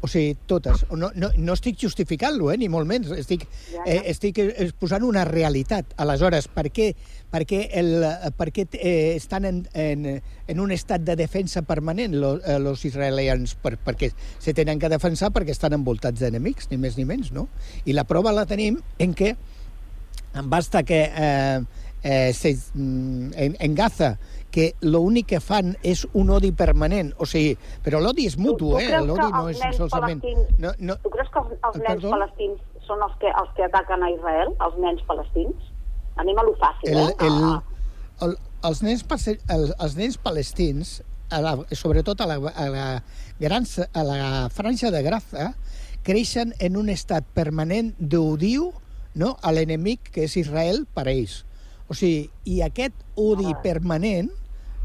O sigui, totes. No, no, no estic justificant-lo, eh, ni molt menys. Estic, Ja, ja. eh, estic eh, posant una realitat. Aleshores, per què, per què, el, eh, per què eh, estan en, en, en un estat de defensa permanent los, eh, los israelians? Per, perquè se tenen que defensar perquè estan envoltats d'enemics, ni més ni menys, no? I la prova la tenim en què basta que eh, eh, se, mm, en, en Gaza que l'únic que fan és un odi permanent, o sigui, però l'odi és mutu, Tu eh? creus L'odi no els és solament... palestins- No, no, Tu creus que els, els Eh, nens perdó? palestins són els que, els que ataquen a Israel, els nens palestins? Anem a lo fàcil, el, eh? el, Ah, el, els, nens, pase- el, els nens palestins, a la, sobretot a la, a, la gran, a la franja de Gaza, creixen en un estat permanent d'odiu no, a l'enemic que és Israel per a ells. O sigui, i aquest odi permanent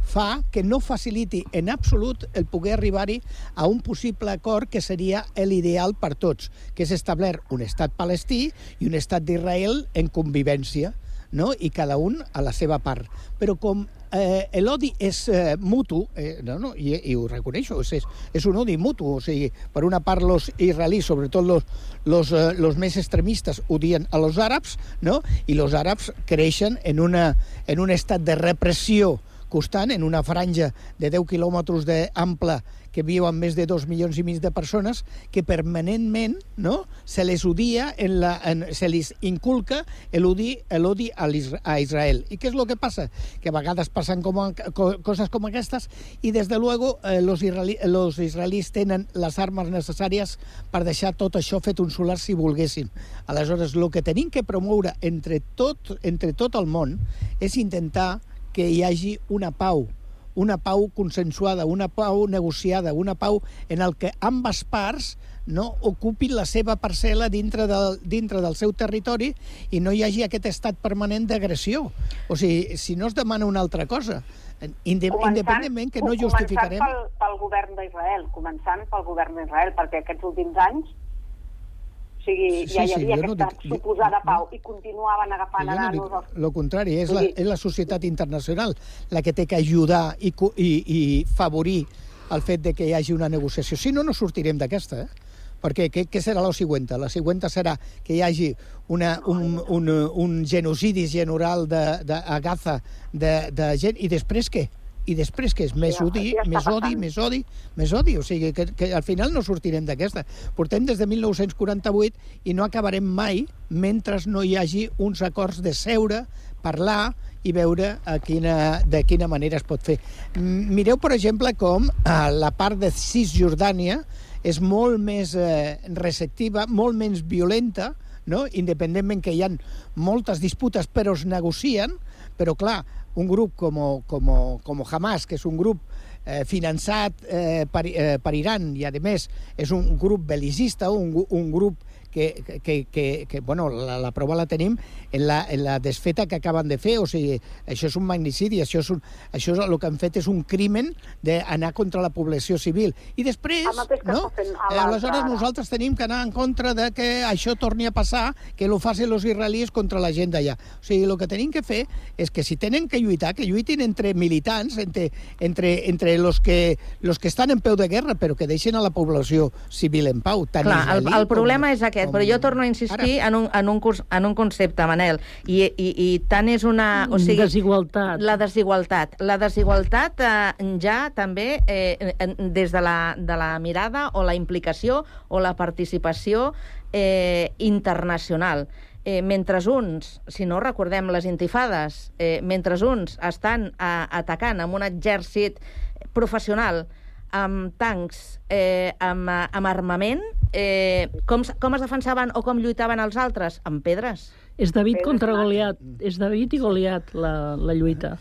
fa que no faciliti en absolut el poder arribar-hi a un possible acord que seria l'ideal per tots, que és establir un estat palestí i un estat d'Israel en convivència, no? i cada un a la seva part. Però com eh, l'odi és eh, mutu, eh, no, no, i, i ho reconeixo, és, és, és un odi mutu, o sigui, per una part los israelís, sobretot los, los, eh, més extremistes, odien a los àrabs, no? i los àrabs creixen en, una, en un estat de repressió constant en una franja de 10 quilòmetres d'ample que viuen més de 2 milions i mig de persones, que permanentment no, se les odia, en la, en, se les inculca l'odi l'odi a, a Israel. I què és el que passa? Que a vegades passen com, co- coses com aquestes i, des de luego, eh, los, los israelis tenen les armes necessàries per deixar tot això fet un solar si volguessin. Aleshores, el que tenim que promoure entre tot, entre tot el món és intentar que hi hagi una pau, una pau consensuada, una pau negociada, una pau en el que ambes parts no ocupin la seva parcel·la dintre del, dintre del seu territori i no hi hagi aquest estat permanent d'agressió. O sigui, si no es demana una altra cosa, inde independentment que no justificarem... Començant pel, pel govern d'Israel, començant pel govern d'Israel, perquè aquests últims anys o sigui, Sí, ja hi sí, havia jo no aquesta dic- jo- suposada pau i continuaven agafant Jo no nanos dic els lo contrari, és la, és la societat internacional la que té que ajudar i, i, i favorir el fet de que hi hagi una negociació. Si no, no sortirem d'aquesta, eh? Perquè què, què serà la següent? La següent serà que hi hagi una, un, un, un genocidi general de, de, a Gaza de, de gent, i després què? I després què és? Més Ja, odi, ja més odi, més odi, més odi. O sigui, que, que al final no sortirem d'aquesta. Portem des de 1948 i no acabarem mai mentre no hi hagi uns acords de seure, parlar i veure a quina, de quina manera es pot fer. Mireu, per exemple, com eh, la part de Cisjordània és molt més eh, receptiva, molt menys violenta, no? independentment que hi ha moltes disputes, però es negocien, però clar, un grup com, com, com Hamas, que és un grup eh, finançat eh, per, eh, per Iran i, a més, és un grup belicista, un, un grup que, que, que, que bueno, la, la prova la tenim en la, en la desfeta que acaben de fer, o sigui, això és un magnicidi, això és, un, això és el que han fet és un crimen d'anar contra la població civil. I després, no? Eh, aleshores nosaltres tenim que anar en contra de que això torni a passar, que lo facin els israelis contra la gent d'allà. O sigui, el que tenim que fer és que si tenen que lluitar, que lluitin entre militants, entre, entre, entre los, que, los que estan en peu de guerra, però que deixen a la població civil en pau. Tant Clar, el, el problema com, és aquest, com- però jo torno a insistir en un, en, un curs, en un concepte, Manel, i, i, i tant és una... O sigui, Desigualtat. La desigualtat. La desigualtat eh, ja també eh, des de la, de la mirada o la implicació o la participació eh, internacional. Eh, mentre uns, si no recordem les intifades, eh, mentre uns estan a, atacant amb un exèrcit professional amb tancs, eh, amb, eh, amb armament, eh, com, com es defensaven o com lluitaven els altres? Amb pedres. És David contra Goliat. És David i Goliat la, la lluita.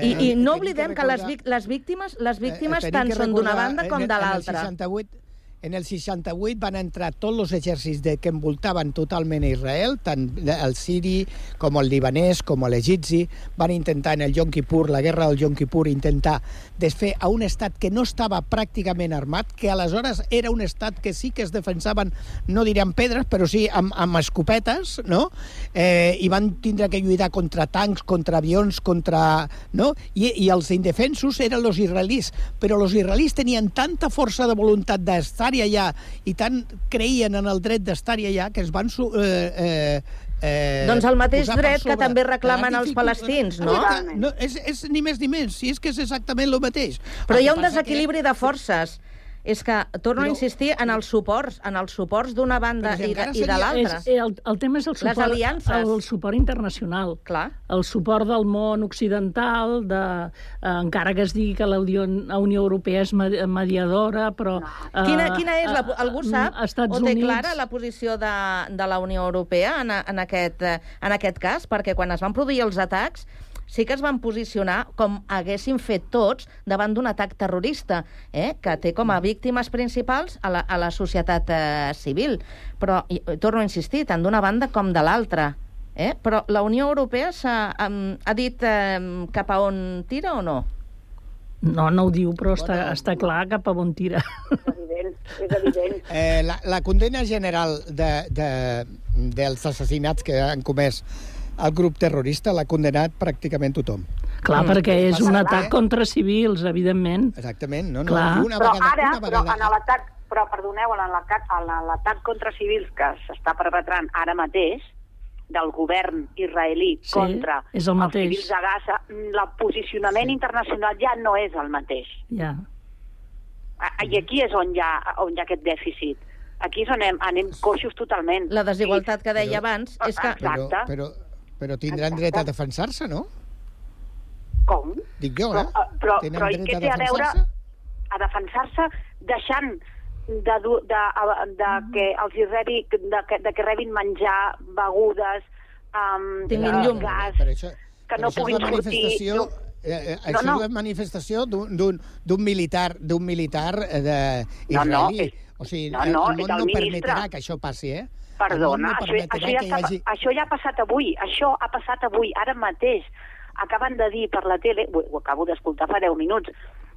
I, i Eh, no oblidem que que les, recordar- les víctimes, les víctimes Eh, tenim tant que són d'una recordar, banda com de en el l'altra. 68, en el 68 van entrar tots els exèrcits de, que envoltaven totalment Israel, tant el siri com el libanès, com l'egipci, van intentar en el Yom Kippur, la guerra del Yom Kippur, intentar desfer a un estat que no estava pràcticament armat, que aleshores era un estat que sí que es defensaven, no diré amb pedres, però sí amb, amb escopetes, no? Eh, I van tindre que lluitar contra tancs, contra avions, contra... No? I, I els indefensos eren els israelis, però els israelis tenien tanta força de voluntat d'estar estar-hi allà i tant creien en el dret d'estar-hi allà que es van... Su, eh, eh, eh, Doncs el mateix dret que també la reclamen els palestins, no? No és, és ni més ni menys, si és que és exactament el mateix. Però El hi ha que un desequilibri de forces. És que torno a insistir en els suports, en els suports d'una banda Però si i de, i de l'altra. El, el tema és el suport, aliances. el suport internacional. Clar. El suport del món occidental, de, eh, encara que es digui que la Unió, la Unió Europea és med- mediadora, però... eh, Quina, quina és? La, eh, algú sap Estats o té Units... clara la posició de, de la Unió Europea en, en, aquest, eh, en aquest cas? Perquè quan es van produir els atacs sí que es van posicionar com haguessin fet tots davant d'un atac terrorista, eh? que té com a víctimes principals a la, a la societat eh, civil. Però, i, torno a insistir, tant d'una banda com de l'altra. Eh? Però la Unió Europea s'ha um, ha dit um, cap a on tira o no? No, no ho diu, però està, està clar cap a on tira. evident, és evident. Eh, la, la condena general de, de, dels assassinats que han comès el grup terrorista l'ha condenat pràcticament tothom. Clar, perquè és un que- atac contra civils, evidentment. Exactament, no? no Clar. Una però vegada, ara, una però vegada... en l'atac, però perdoneu, en l'atac en l'atac contra civils que s'està perpetrant ara mateix del govern israelí Sí, contra és el els mateix. civils de Gaza, el posicionament sí. internacional ja no és el mateix. Ja. Ah, I aquí és on hi ha, on hi ha aquest dèficit. Aquí és on anem, anem coixos totalment. La desigualtat que deia abans és que... Però, Exacte. però, però tindran dret a defensar-se, no? Com? Dic jo, Però, eh? eh, però, Tenen però i dret què a té a veure defensar-se? a defensar-se deixant de, de, de, de que els hi rebi, de, que, de que rebin menjar, begudes, um, Tinguin eh, llum. gas, Per això, que per no és puguin sortir... manifestació, No, eh, eh, No, això no. és la manifestació d'un- militar, d'un militar eh, de No, no, israelí. és- o sigui, no, el, no, el món no ministre. permetrà que això passi, eh? Perdona, no això, això, ja està, hagi... això ja ha passat avui, això ha passat avui, ara mateix. Acaben de dir per la tele, ho, ho acabo d'escoltar fa 10 minuts,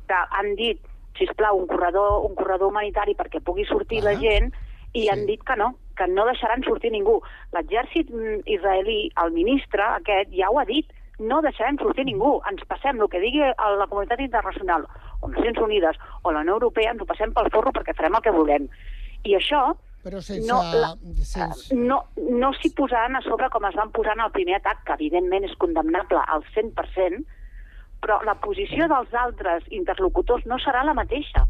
que han dit, sisplau, un corredor, un corredor humanitari perquè pugui sortir Ah, la gent, i sí. han dit que no, que no deixaran sortir ningú. L'exèrcit mm, israelí, el ministre aquest, ja ho ha dit, no deixarem sortir ningú. Ens passem el que digui a la comunitat internacional, o Nacions Unides, o la Unió Europea, ens ho passem pel forro perquè farem el que volem. I això Però sense... no, la, sense... no, no s'hi posaran a sobre com es van posar en el primer atac, que evidentment és condemnable al 100%, però la posició dels altres interlocutors no serà la mateixa,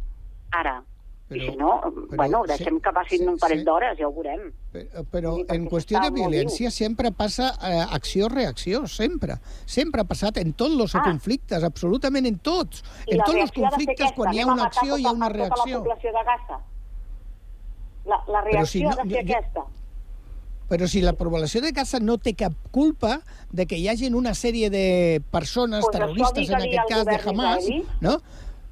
ara. Però, I si no, però bueno, sí, deixem que passin sí, un parell sí. d'hores, ja ho veurem. Però, però Sí, en qüestió de violència sempre passa eh, acció-reacció, sempre. Sempre ha passat en tots els Ah. conflictes, absolutament en tots. I en tots els reacció conflictes, aquesta, quan hi ha una acció, hi ha tota- una tota la reacció. població de Gaza. La, la Però si reacció no- ha de ser jo- jo- aquesta. Però si la població de Gaza no té cap culpa de que hi hagin una sèrie de persones Pues terroristes, en aquest cas de Hamas, israelí. no?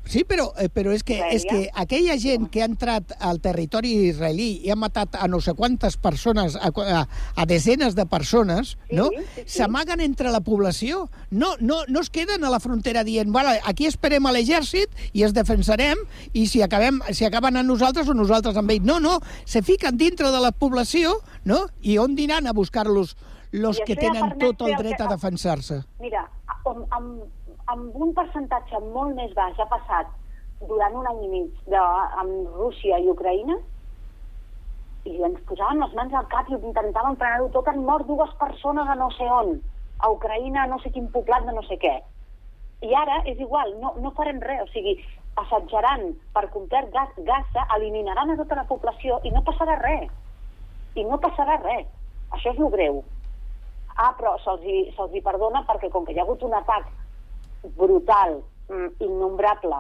Sí, però, eh, però és, que, és que aquella gent que ha entrat al territori israelí i ha matat a no sé quantes persones, a, a, a desenes de persones, Sí, no? sí, sí. s'amaguen entre la població. No, no, no es queden a la frontera dient vale, aquí esperem a l'exèrcit i es defensarem i si, acabem, si acaben a nosaltres o nosaltres amb ells. No, no, se fiquen dintre de la població no? i on diran a buscar-los los I que tenen tot el el dret que- a defensar-se. Mira, amb, amb, amb un percentatge molt més baix ha passat durant un any i mig de, amb Rússia i Ucraïna i ens posaven les mans al cap i intentaven frenar-ho tot, han mort dues persones a no sé on, a Ucraïna, a no sé quin poblat de no sé què. I ara és igual, no, no farem res, o sigui, assetjaran per complet Gaza, eliminaran a tota la població i no passarà res. I no passarà res. Això és el greu. Ah, però se'ls hi, se hi perdona perquè com que hi ha hagut un atac brutal, mm, innombrable,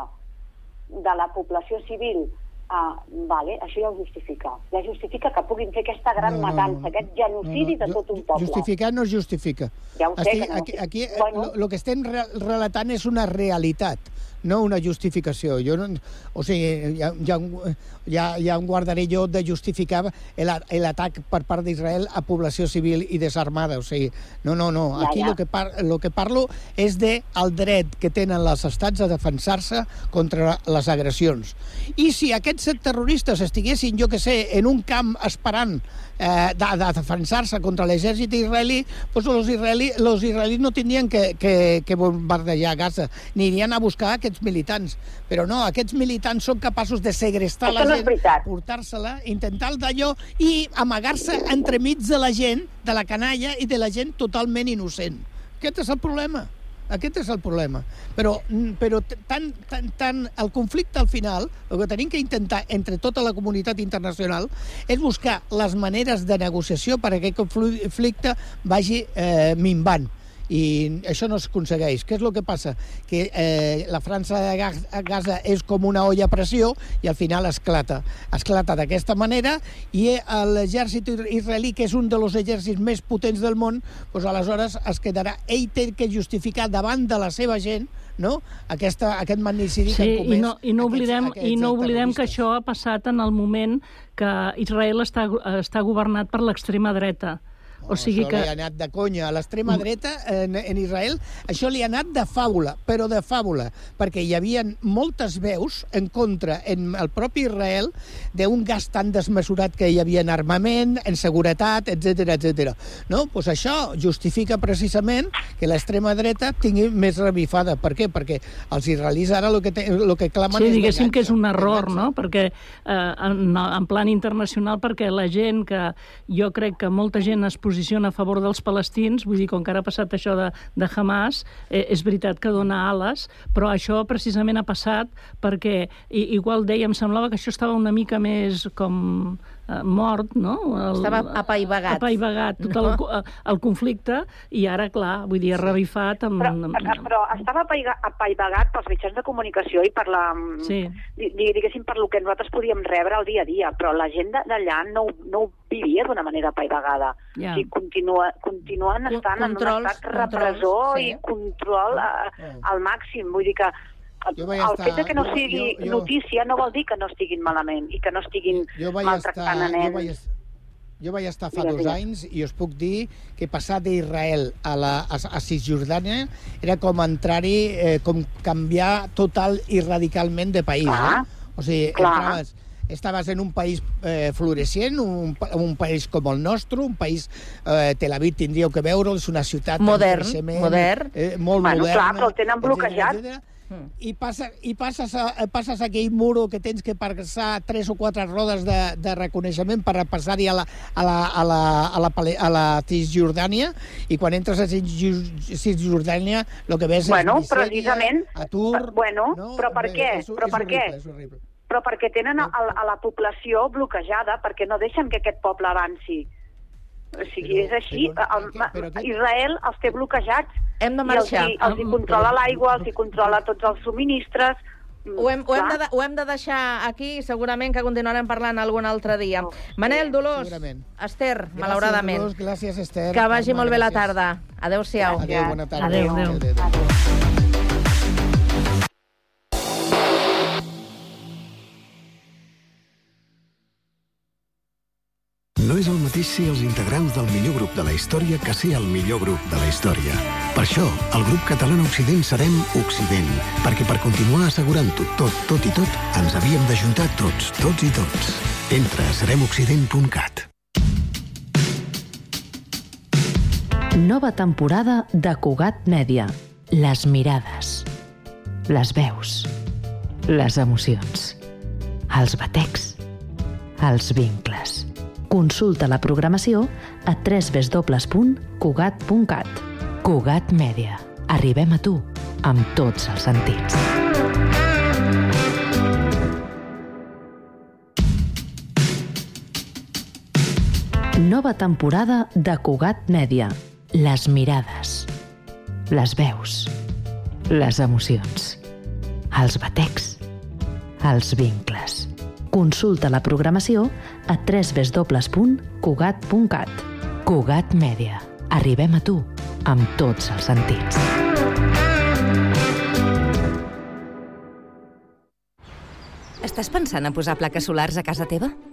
de la població civil, ah, vale, això ja ho justifica. Ja justifica que puguin fer aquesta gran No, no, matança, no, aquest genocidi de ju- tot un poble. Justificar no es justifica. Ja ho sé Estic- que no. Aquí, aquí eh, Bueno. lo, lo que estem re relatant és una realitat, no una justificació. Jo no, o sigui, ja, ja, ja, ja em guardaré jo de justificar el- l'atac per part d'Israel a població civil i desarmada. O sigui, no, no, no. Ja, Aquí ja. lo que, par lo que parlo és de el dret que tenen els estats a defensar-se contra les agressions. I si aquests terroristes estiguessin, jo que sé, en un camp esperant eh, de, de defensar-se contra l'exèrcit israelí, doncs els los israelis no tindrien que, que, que bombardejar Gaza, ni anirien a buscar aquests militants. Però no, aquests militants són capaços de segrestar Això la no gent, veritat. portar-se-la, intentar d'allò i amagar-se entremig de la gent, de la canalla i de la gent totalment innocent. Aquest és el problema. Aquest és el problema. Però, mm, però tant, tant, tant el conflicte al final, el que tenim que intentar entre tota la comunitat internacional és buscar les maneres de negociació perquè aquest conflicte vagi eh, minvant i això no s'aconsegueix. Què és el que passa? Que eh, la França de Gaza és com una olla a pressió i al final esclata. Esclata d'aquesta manera i eh, l'exèrcit israelí, que és un dels exèrcits més potents del món, doncs aleshores es quedarà... Ell té que justificar davant de la seva gent no? Aquesta, aquest magnicidi que Sí, han i comès no, i no oblidem, aquests, i no aquests oblidem que això ha passat en el moment que Israel està, està governat per l'extrema dreta. O sigui això que... li ha anat de conya. A l'extrema dreta, en, en Israel, això li ha anat de fàbula, però de fàbula, perquè hi havia moltes veus en contra en el propi Israel d'un gas tan desmesurat que hi havia en armament, en seguretat, etc etc. No? Pues això justifica precisament que l'extrema dreta tingui més revifada. Per què? Perquè els israelis ara el que, te, el que clamen Sí, és diguéssim que és un error, no? Perquè eh, en, en plan internacional, perquè la gent que... Jo crec que molta gent es posiciona a favor dels palestins, vull dir, com que ara ha passat això de, de Hamas, eh, és veritat que dona ales, però això precisament ha passat perquè, i, igual deia, em semblava que això estava una mica més com mort, no? El, Estava apaivagat. Apaivagat, tot No? el, co- el conflicte, i ara, clar, vull dir, ha revifat amb... Però, amb, però estava apaivagat pels mitjans de comunicació i per la, Sí. di- di- diguéssim, per lo que nosaltres podíem rebre al dia a dia, però la gent d'allà no, no ho vivia d'una manera apaivagada. Ja. O sigui, continua, continuen Con- estant en un controls, estat controls, repressor sí. i control eh, al màxim. Vull dir que Jo vaig el estar- fet de que no sigui jo- jo- notícia no vol dir que no estiguin malament i que no estiguin jo vaig maltractant estar, a nens. jo vaig, est- jo vaig estar fa Digues, dos anys i us puc dir que passar d'Israel a, la, a, a Cisjordània era com entrar-hi, eh, com canviar total i radicalment de país. Clar, eh? O sigui, clar. entraves, estaves en un país eh, floreixent, un, un país com el nostre, un país... Eh, Tel Aviv tindríeu que veure'l, és una ciutat Modern, modern. Eh, molt Bueno, moderna. clar, però el tenen etcètera, bloquejat. I, passa, i passes, a, passes aquell muro que tens que passar tres o quatre rodes de, de reconeixement per passar-hi a la, a la, a la, a la, pale- a la Cisjordània i quan entres a Cisjor- Cisjordània el que ves Bueno, és misèria, precisament, atur... per- bueno, però per Bé, què? És, Però és per horrible, què? És horrible. però perquè tenen a, a la població bloquejada, perquè no deixen que aquest poble avanci. O sigui, Però- és així. però- el, però- però què- Israel els té bloquejats. Hem de I marxar. els, hi- els hi controla l'aigua, els hi controla tots els subministres. Ho hem, ho, hem de, ho hem de deixar aquí, segurament que continuarem parlant algun altre dia. Manel, Dolors, segurament. Esther, Gràcies, malauradament. Dolors, gràcies, Esther. Que vagi Carme, molt bé la gràcies. tarda. Adéu-siau. Adéu, bona tarda. Adéu, adéu. No és el mateix ser els integrants del millor grup de la història que ser el millor grup de la història. Per això, el grup català Occident serem Occident, perquè per continuar assegurant-ho tot, tot i tot, ens havíem d'ajuntar tots, tots i tots. Entra a seremoccident.cat. Nova temporada de Cugat Mèdia. Les mirades. Les veus. Les emocions. Els batecs. Els vincles. Consulta la programació a www.cugat.cat. Cugat Mèdia. Arribem a tu amb tots els sentits. Nova temporada de Cugat Mèdia. Les mirades. Les veus. Les emocions. Els batecs. Els vincles. Consulta la programació a www.cugat.cat. Cugat Mèdia. Arribem a tu amb tots els sentits. Estàs pensant a posar plaques solars a casa teva?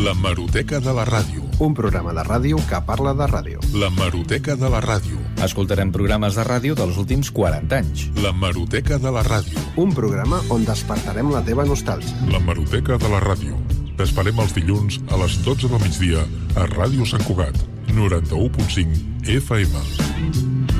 La Maroteca de la Ràdio. Un programa de ràdio que parla de ràdio. La Maroteca de la Ràdio. Escoltarem programes de ràdio dels últims 40 anys. La Maroteca de la Ràdio. Un programa on despertarem la teva nostàlgia. La Maroteca de la Ràdio. T'esperem els dilluns a les 12 del migdia a Ràdio Sant Cugat, 91.5 FM.